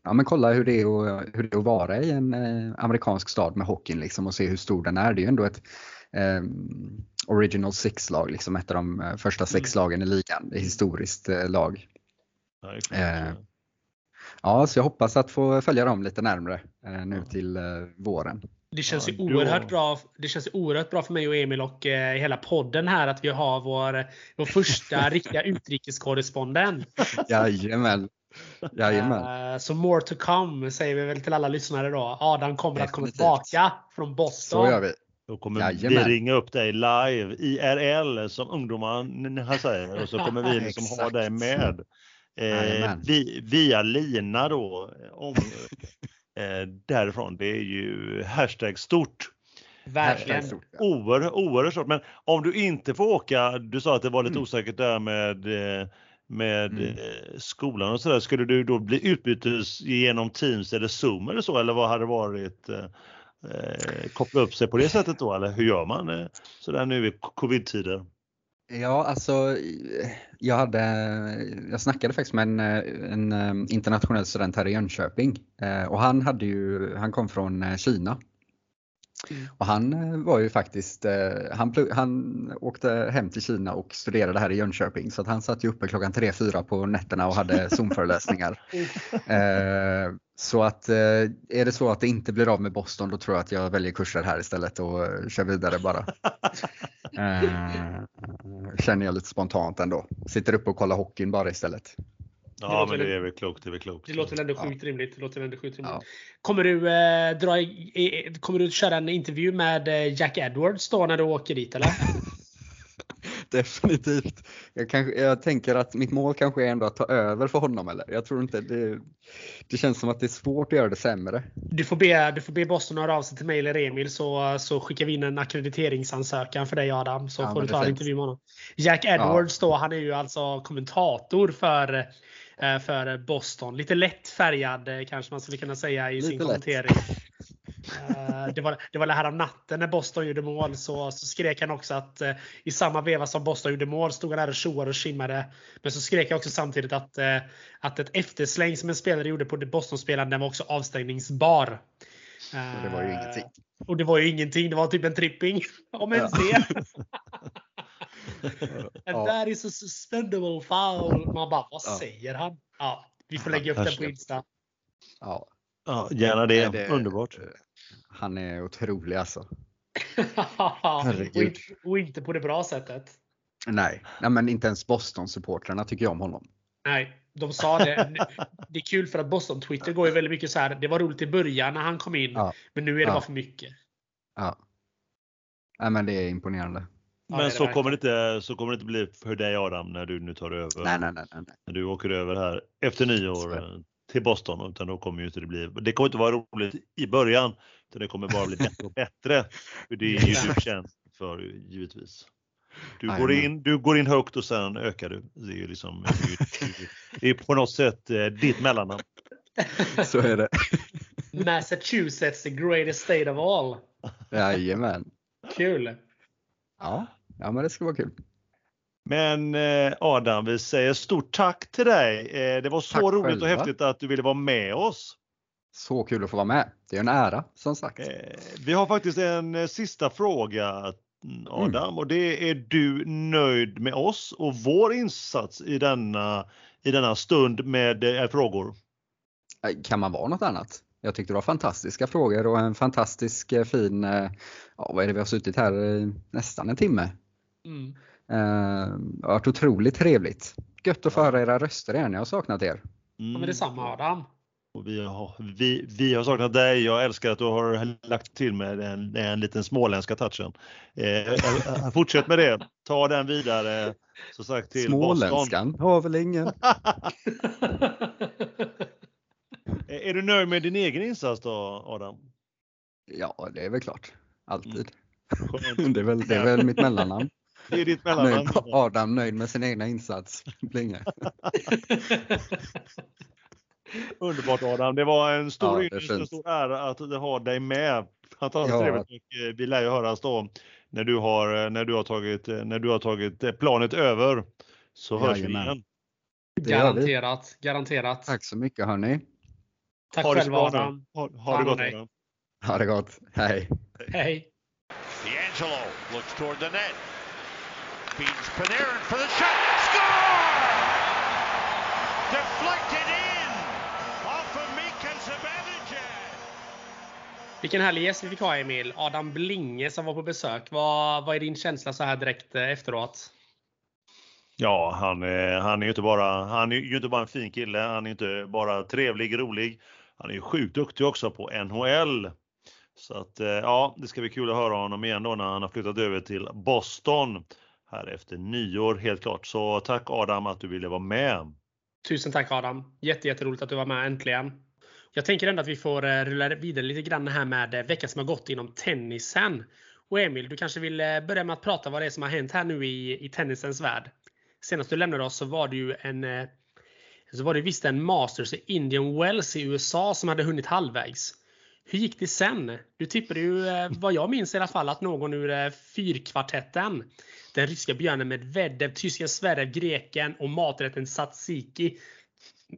ja, men kolla hur det, är att, hur det är att vara i en eh, amerikansk stad med hockeyn liksom, och se hur stor den är. Det är ju ändå ett eh, Original Six-lag, liksom ett av de eh, första sex Mm. lagen i ligan. Det är historiskt eh, lag. Ja. Eh, Ja, så jag hoppas att få följa dem lite närmre nu till våren. Det känns Ja, ju oerhört bra. Det känns oerhört bra för mig och Emil och eh, hela podden här att vi har vår, vår första riktiga utrikeskorrespondent. Jajamän. Jajamän. Eh, så more to come säger vi väl till alla lyssnare då. Adam kommer att komma tillbaka från Boston. Så gör vi. Då kommer Jajamän. vi ringa upp dig live, IRL som ungdomarna säger och så kommer vi liksom ha dig med. Eh, via lina då, om, eh, därifrån. Det är ju hashtag stort. Verkligen. Oerhört, oerhört stort. Men om du inte får åka, du sa att det var lite Mm. osäkert där med eh, med Mm. eh, skolan och sådär. Skulle du då bli utbytes genom Teams eller Zoom eller så? Eller vad hade varit eh, koppla upp sig på det sättet då? Eller hur gör man eh, sådär nu i covid-tider? Ja, alltså jag hade, jag snackade faktiskt med en, en eh, internationell student här i Jönköping eh, och han hade ju, han kom från eh, Kina. Mm. Och han var ju faktiskt, han, han åkte hem till Kina och studerade här i Jönköping så att han satt ju uppe klockan 3-4 på nätterna och hade Zoom-föreläsningar. Eh, så att eh, är det så att det inte blir av med Boston då tror jag att jag väljer kurser här istället och eh, kör vidare bara. Eh, känner jag lite spontant ändå. Sitter uppe och kollar hockeyn bara istället. Ja, låter men det är väl klokt. Det är väl klokt. Det låter ändå Ja. sjukt rimligt. Det låter ändå sjukt rimligt. Ja. Kommer du eh, dra i, kommer du köra en intervju med eh, Jack Edwards då när du åker dit eller? Definitivt. Jag, kanske, jag tänker att mitt mål kanske är ändå att ta över för honom eller? Jag tror inte det, det känns som att det är svårt att göra det sämre. Du får be, du får be Boston höra av sig till mig eller Emil så, så skickar vi in en akkrediteringsansökan för dig Adam. Så Ja, får du ta en intervju med honom. Jack Edwards då, han är ju alltså kommentator för, eh, för Boston. Lite lätt färgad eh, kanske man skulle kunna säga i sin Lite lätt. kommentering. Eh, Det var, det var det här om natten när Boston gjorde mål så, så skrek han också att eh, i samma veva som Boston gjorde mål stod han där och tjoade och skimmade. Men så skrek jag också samtidigt att, eh, att ett eftersläng som en spelare gjorde på Boston-spelaren den var också avstängningsbar. Och det var ju ingenting. Och det var ju ingenting. Det var typ en tripping. Om ens Ja. det. And Ja. that is a suspendable foul. Man bara, vad Ja. säger han? Ja, vi får lägga upp den på Insta. Ja, Ja, gärna det- Underbart. Han är otrolig alltså. och, Herregud. inte, och inte på det bra sättet. Nej, Nej men inte ens Boston-supportrarna tycker om honom. Nej, de sa det. Det är kul för att Boston Twitter går ju väldigt mycket så här. Det var roligt i början när han kom in, Ja. men nu är det Ja. bara för mycket. Ja. Nej men det är imponerande. Men så kommer, det inte, så kommer det inte bli för dig Adam när du nu tar över. Nej, nej, nej. nej. När du åker över här efter nyår till Boston. Utan då kommer ju inte det bli. Det kommer inte vara roligt i början. Utan det kommer bara bli bättre och bättre. För det är ju du känd för givetvis. Du går, in, du går in högt och sen ökar du. Det är ju liksom det är, ju- det är på något sätt eh, ditt mellannamn. Så är det. Massachusetts, the greatest state of all. Jajamän. Kul. Ja, ja men det ska vara kul. Men eh, Adam, vi säger stort tack till dig. Eh, det var så Tack roligt själva. och häftigt att du ville vara med oss. Så kul att få vara med. Det är en ära som sagt. Eh, Vi har faktiskt en eh, sista fråga mm, Adam och det är du nöjd med oss och vår insats i denna, i denna stund med eh, frågor? Kan man vara något annat? Jag tyckte det var fantastiska frågor och en fantastisk fin, ja vad är det vi har suttit här i nästan en timme. Mm. Eh, Det har varit otroligt trevligt. Gött att få höra era röster igen, jag har saknat er. Ja, Mm. men detsamma Adam. Och vi, har, vi, vi har saknat dig. Jag älskar att du har lagt till med den, den liten småländska touchen. Eh, eh, fortsätt med det. Ta den vidare som sagt till Boston. Småländskan har väl ingen. Eh, Är du nöjd med din egen insats då Adam? Ja, det är väl klart. Alltid. Skönt. Det är väl, det är väl mitt mellannamn. Det är ditt mellannamn. Nöjd, Adam nöjd med sin egna insats. Blinge. Underbart Adam. Det var en stor Ja, ynnest, känns- stor ära att ha dig med. Fantastiskt Ja. trevligt och eh, vi lär ju höras då när du har, eh, när du har, tagit, eh, när du har tagit planet över. Så hörs vi igen. Garanterat, garanterat. Tack så mycket hörni. Tack ha själv. Adam. Ha, Ta ha det gott. Adam. Ha det gott. Hej. Hej. D'Angelo looks toward the net. Feeds Panarin for the shot. Vilken härlig gäst vi fick ha Emil. Adam Blinge som var på besök. Vad, vad är din känsla så här direkt eh, efteråt? Ja, han, är- han är ju inte bara, han är ju inte bara en fin kille, han är inte bara trevlig, rolig. Han är ju sjukt duktig också på NHL. Så att eh, ja, det ska bli kul att höra honom igen då när han har flyttat över till Boston här efter nyår helt klart. Så tack Adam att du ville vara med. Tusen tack Adam. Jätte, jätteroligt att du var med äntligen. Jag tänker ändå att vi får eh, rulla vidare lite grann här med eh, veckan som har gått inom tennisen. Och Emil, du kanske vill eh, börja med att prata vad det är som har hänt här nu i, i tennisens värld. Senast du lämnade oss så var det ju en så var det visst en Masters i Indian Wells i USA som hade hunnit halvvägs. Hur gick det sen? Du tippade ju, vad jag minns i alla fall, att någon ur fyrkvartetten, den ryska björnen Medvedev, tysken Sverre, greken och maträtten Tsatsiki,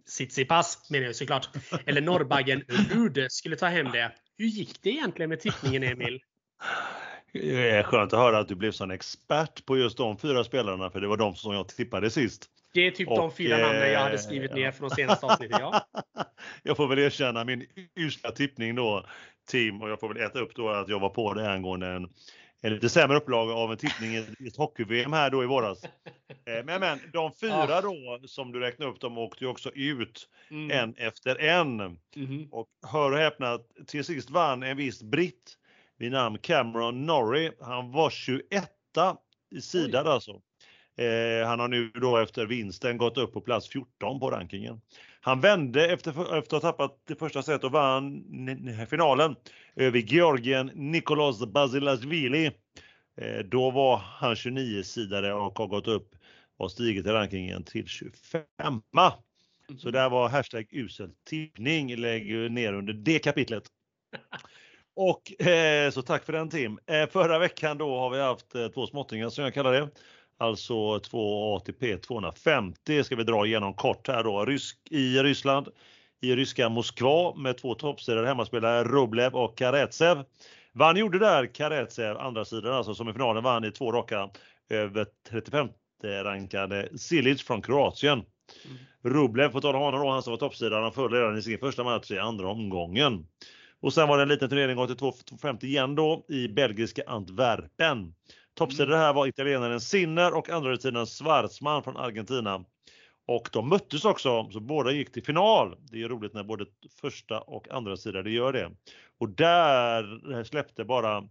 Tsitsipas menar jag såklart, eller norrbaggen Rud skulle ta hem det. Hur gick det egentligen med tippningen Emil? Det är skönt att höra att du blev sån expert på just de fyra spelarna för det var de som jag tippade sist. Det är typ de Och, fyra namnen jag hade eh, skrivit ner från de senaste avsnitten. Ja. Jag får väl erkänna min usla tippning då, Tim, och jag får väl äta upp då att jag var på det angående en, en lite sämre upplaga av en tippning i ett hockey-VM här då i våras. Eh, Men, men de fyra då som du räknade upp, de åkte ju också ut Mm. en efter en. Mhm. Och hör och häpna, till sist vann en viss britt vid namn Cameron Norrie. Han var 21 i sidan alltså. Eh, han har nu då efter vinsten gått upp på plats 14 på rankingen. Han vände efter, efter att ha tappat det första set och vann finalen över Georgien Nicolas Basilashvili. Eh, då var han 29 sidare och har gått upp och stigit i rankingen till 25. Så där var hashtag usel tippning. Lägg ner under det kapitlet. Och eh, så tack för den Tim. Eh, förra veckan då har vi haft eh, två småttingar som jag kallar det. Alltså två ATP 250 ska vi dra igenom kort här då. Rysk, I Ryssland, i ryska Moskva med två toppsidor hemmaspelare Rublev och Karetsev. Vann gjorde där Karetsev, andra sidan alltså, som i finalen vann i två raka över 35 rankade Silic från Kroatien. Rublev, på tal om honom då, han som var toppsidan, han föll redan i sin första match i andra omgången. Och sen var det en liten turnering 82-50 igen då i belgiska Antwerpen. Toppsidor här var italienaren Sinner och andra sidan Schwarzman från Argentina. Och de möttes också, så båda gick till final. Det är roligt när både första och andra sidan det gör det. Och där släppte bara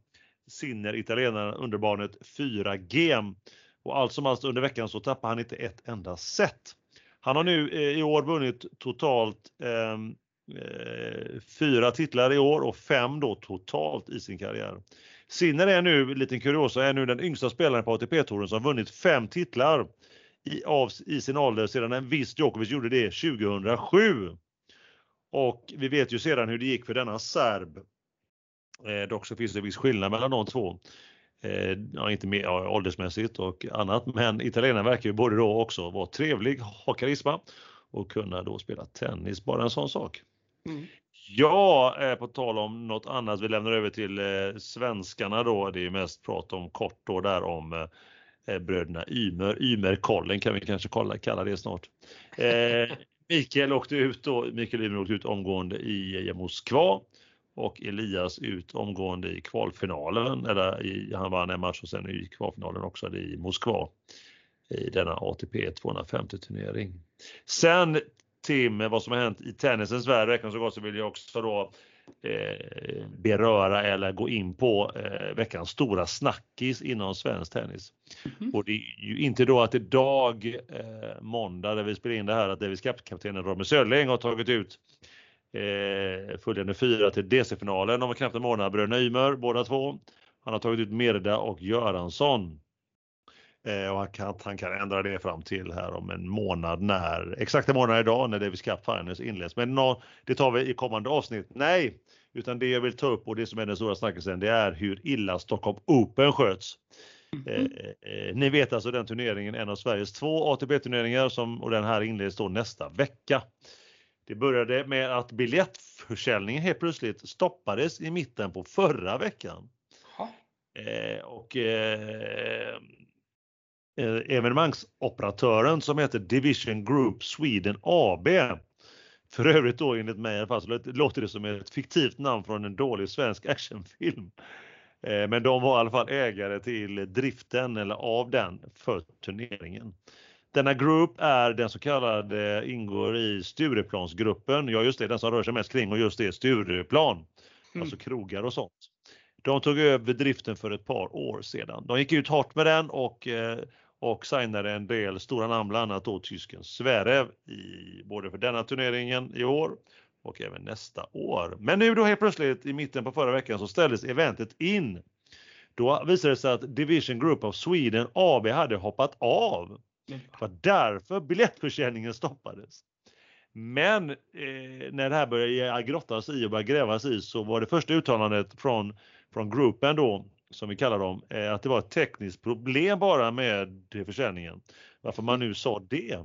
Sinner, italienaren, underbarnet 4 gem. Och allt som allt under veckan så tappade han inte ett enda set. Han har nu eh, i år vunnit totalt ehm, eh, fyra titlar i år och fem då totalt i sin karriär. Sinner är nu, liten kuriosa, är nu den yngsta spelaren på ATP-touren som vunnit fem titlar i, av, i sin ålder sedan en viss Djokovic gjorde det 2007. Och vi vet ju sedan hur det gick för denna serb. Eh, dock så finns det viss skillnad mellan de två. Eh, ja, inte mer ja, åldersmässigt och annat, men italienaren verkar ju både då också vara trevlig, ha karisma och kunna då spela tennis, bara en sån sak. Mm. Ja, eh, på tal om något annat, vi lämnar över till eh, svenskarna då. Det är mest prat om kort då där om eh bröderna Ymer, Ymerkollen kan vi kanske kalla, kalla det snart. Eh, Mikael åkte ut då, Mikael Ymer åkte ut omgående i Moskva och Elias ut omgående i kvalfinalen, eller i, han vann en match och sen i kvalfinalen också i Moskva i denna ATP 250 turnering. Sen Tim, vad som har hänt i tennisens värld veckan så gott så vill jag också då eh, beröra eller gå in på eh, veckans stora snackis inom svensk tennis. Mm. Och det är ju inte då att idag, eh, måndag, där vi spelar in det här, att Davis Cup-kaptenen Robin Sörling har tagit ut eh, följande fyra till DC-finalen om knappt en månad. Bröderna Ymer, båda två. Han har tagit ut Merda och Göransson. Eh, och han kan, han kan ändra det fram till här om en månad när, exakt en månad idag när Davis Cup Finals inleds. Men no, det tar vi i kommande avsnitt. Nej, utan det jag vill ta upp och det som är den stora snackisen det är hur illa Stockholm Open sköts. Mm. Eh, eh, ni vet alltså den turneringen, en av Sveriges två ATP-turneringar som, och den här inleds då nästa vecka. Det började med att biljettförsäljningen helt plötsligt stoppades i mitten på förra veckan. Eh, och eh, evenemangsoperatören som heter Division Group Sweden AB. För övrigt då enligt mig i alla fall så låter det som ett fiktivt namn från en dålig svensk actionfilm. Eh, men de var i alla fall ägare till driften eller av den för turneringen. Denna group är den så kallade, ingår i Stureplansgruppen. Ja just det, den som rör sig mest kring och just det, Stureplan. Mm. Alltså krogar och sånt. De tog över driften för ett par år sedan. De gick ut hårt med den och, eh, och signade en del stora namn, bland annat då tysken Zverev, i, både för denna turneringen i år och även nästa år. Men nu då helt plötsligt i mitten på förra veckan så ställdes eventet in. Då visade det sig att Division Group of Sweden AB hade hoppat av. Det var därför biljettförsäljningen stoppades. Men eh, när det här började grottas i och började grävas i så var det första uttalandet från, från gruppen då, som vi kallar dem, eh, att det var ett tekniskt problem bara med försäljningen. Varför man nu sa det.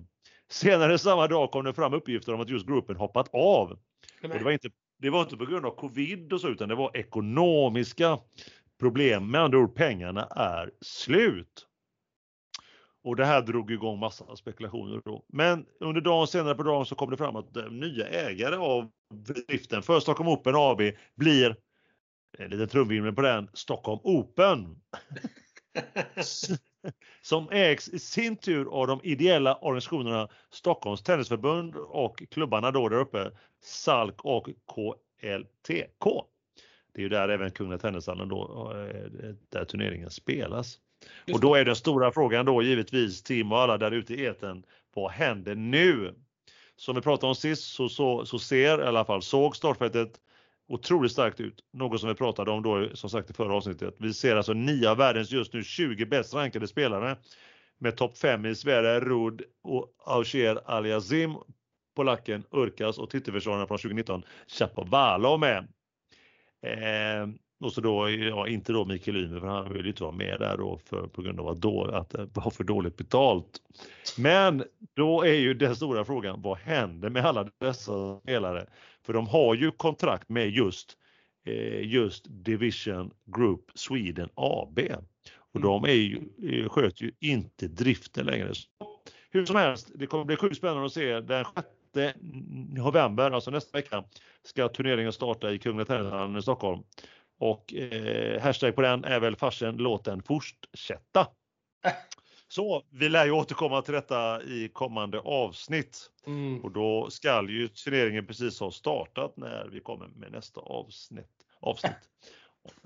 Senare samma dag kom det fram uppgifter om att just gruppen hoppat av. Det, var inte, det var inte på grund av covid och så utan det var ekonomiska problem. Med andra ord, pengarna är slut. Och det här drog igång massa spekulationer då. Men under dagen senare på dagen så kom det fram att nya ägare av driften för Stockholm Open AB blir, en liten trumvirvel på den, Stockholm Open. som ägs i sin tur av de ideella organisationerna Stockholms Tennisförbund och klubbarna då där uppe, SALK och KLTK. Det är ju där även Kungliga Tennishallen då, eh, där turneringen spelas. Och då är den stora frågan då givetvis Tim och alla där ute i eten. Vad händer nu? Som vi pratade om sist så, så, så ser i alla fall såg startfältet otroligt starkt ut. Något som vi pratade om då som sagt i förra avsnittet. Vi ser alltså nio av världens just nu 20 bäst rankade spelare med topp 5 i Sverige, Rud och Aucher Aliazim, polacken Urkas och titelförsvararen från 2019 Chapovalov med. Eh, och så då, ja, inte då Mikael Ymer för han vill ju inte vara med där då för, på grund av att, då, att det var för dåligt betalt. Men då är ju den stora frågan, vad händer med alla dessa spelare? För de har ju kontrakt med just, eh, just Division Group Sweden AB. Och mm. de är ju, eh, sköter ju inte driften längre. Så, hur som helst, det kommer bli sjukt spännande att se den 6 november, alltså nästa vecka, ska turneringen starta i Kungliga Tennishallen i Stockholm. Och eh, hashtag på den är väl farsen låt den fortsätta. Så vi lär ju återkomma till detta i kommande avsnitt. Mm. Och då skall ju turneringen precis ha startat när vi kommer med nästa avsnitt. avsnitt.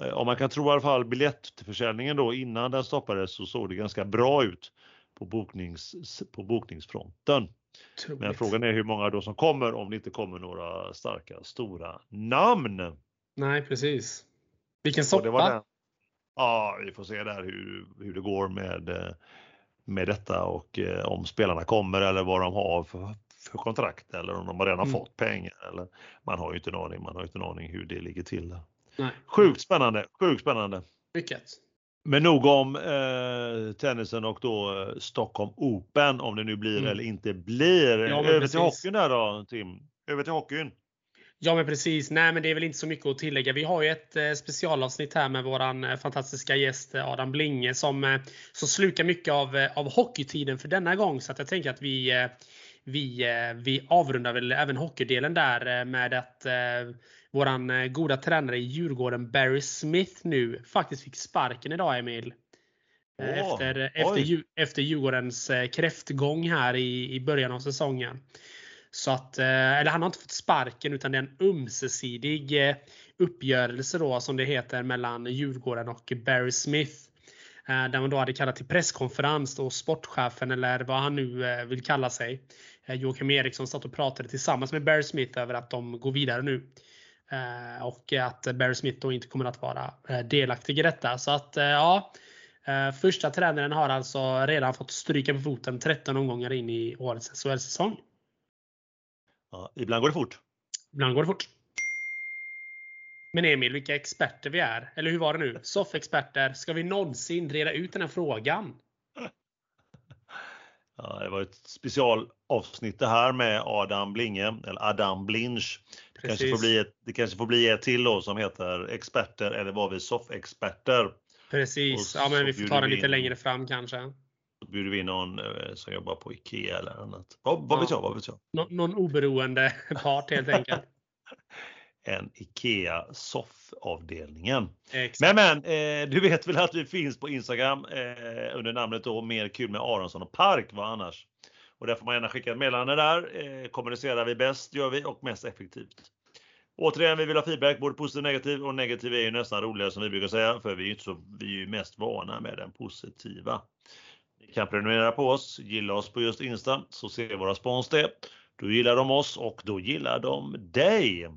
Eh, om man kan tro i alla fall biljettförsäljningen då innan den stoppades så såg det ganska bra ut på, boknings, på bokningsfronten. Troligt. Men frågan är hur många då som kommer om det inte kommer några starka stora namn. Nej precis. Vilken soppa! Ja, vi får se där hur, hur det går med, med detta och eh, om spelarna kommer eller vad de har för, för kontrakt eller om de redan har Mm. fått pengar. Eller, man har ju inte en aning, man har ju inte en aning hur det ligger till. Där. Nej. Sjukt spännande, sjukt spännande. Mycket. Men nog om eh, tennisen och då eh, Stockholm Open om det nu blir Mm. eller inte blir. Ja, Över precis. till hockeyn där då Tim. Över till hockeyn. Ja men precis. Nej men det är väl inte så mycket att tillägga. Vi har ju ett eh, specialavsnitt här med våran eh, fantastiska gäst eh, Adam Blinge som, som slukar mycket av, av hockeytiden för denna gång. Så att jag tänker att vi, vi, vi avrundar väl även hockeydelen där med att våran eh, goda tränare i Djurgården Barry Smith nu faktiskt fick sparken idag Emil. Åh, efter, oj. efter, efter Djurgårdens kräftgång här i, i början av säsongen. Så att, eh, eller han har inte fått sparken utan det är en ömsesidig eh, uppgörelse då som det heter mellan Djurgården och Barry Smith. Eh, där man då hade kallat till presskonferens och sportchefen eller vad han nu vill kalla sig. Joakim Eriksson satt och pratade tillsammans med Barry Smith över att de går vidare nu. Och att Barry Smith då inte kommer att vara delaktig i detta. Så att ja. Första tränaren har alltså redan fått stryka på foten 13 omgångar in i årets SHL-säsong. Ja, ibland går det fort. Ibland går det fort. Men Emil, vilka experter vi är. Eller hur var det nu? Soffexperter. Ska vi någonsin reda ut den här frågan? Ja, det var ett specialavsnitt det här med Adam Blinge, eller Adam Blinch. Det kanske, får bli ett, det kanske får bli ett till då som heter experter eller var vi soffexperter. Precis. Ja, men vi får ta den lite längre fram kanske. Bjuder vi in någon eh, som jobbar på IKEA eller annat. Vad, vad vet Ja. jag, vad vet jag? Nå någon oberoende part helt enkelt. En IKEA soffavdelningen. Men men, eh, du vet väl att vi finns på Instagram eh, under namnet då Mer kul med Aronsson och Park, vad annars? Och där får man gärna skicka ett meddelande där. Eh, kommunicerar vi bäst, gör vi, och mest effektivt. Återigen, vi vill ha feedback, både positiv och negativ. Och negativ är ju nästan roligare som vi brukar säga, för vi är ju, inte så, vi är ju mest vana med den positiva. Ni kan prenumerera på oss, gilla oss på just Insta, så ser våra spons det. Då gillar de oss och då gillar de dig.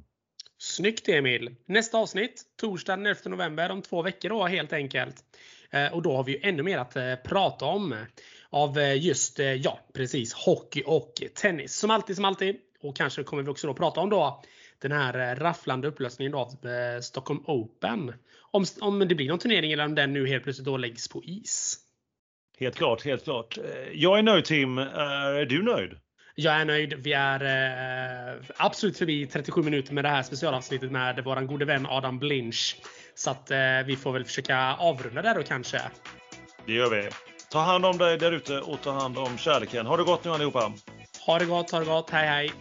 Snyggt Emil! Nästa avsnitt, torsdag den 11 november, om två veckor då helt enkelt. Eh, och då har vi ju ännu mer att eh, prata om. Av eh, just, ja precis, hockey och tennis. Som alltid, som alltid. Och kanske kommer vi också då prata om då den här rafflande upplösningen av Stockholm Open. Om, om det blir någon turnering eller om den nu helt plötsligt då läggs på is. Helt klart, helt klart. Eh, Jag är nöjd Tim. Är du nöjd? Jag är nöjd. Vi är eh, absolut förbi 37 minuter med det här specialavsnittet med våran gode vän Adam Blinch. Så att eh, vi får väl försöka avrunda där då kanske. Det gör vi. Ta hand om dig där ute och ta hand om kärleken. Ha det gott nu allihopa! Ha det gott, ha det gott. Hej hej!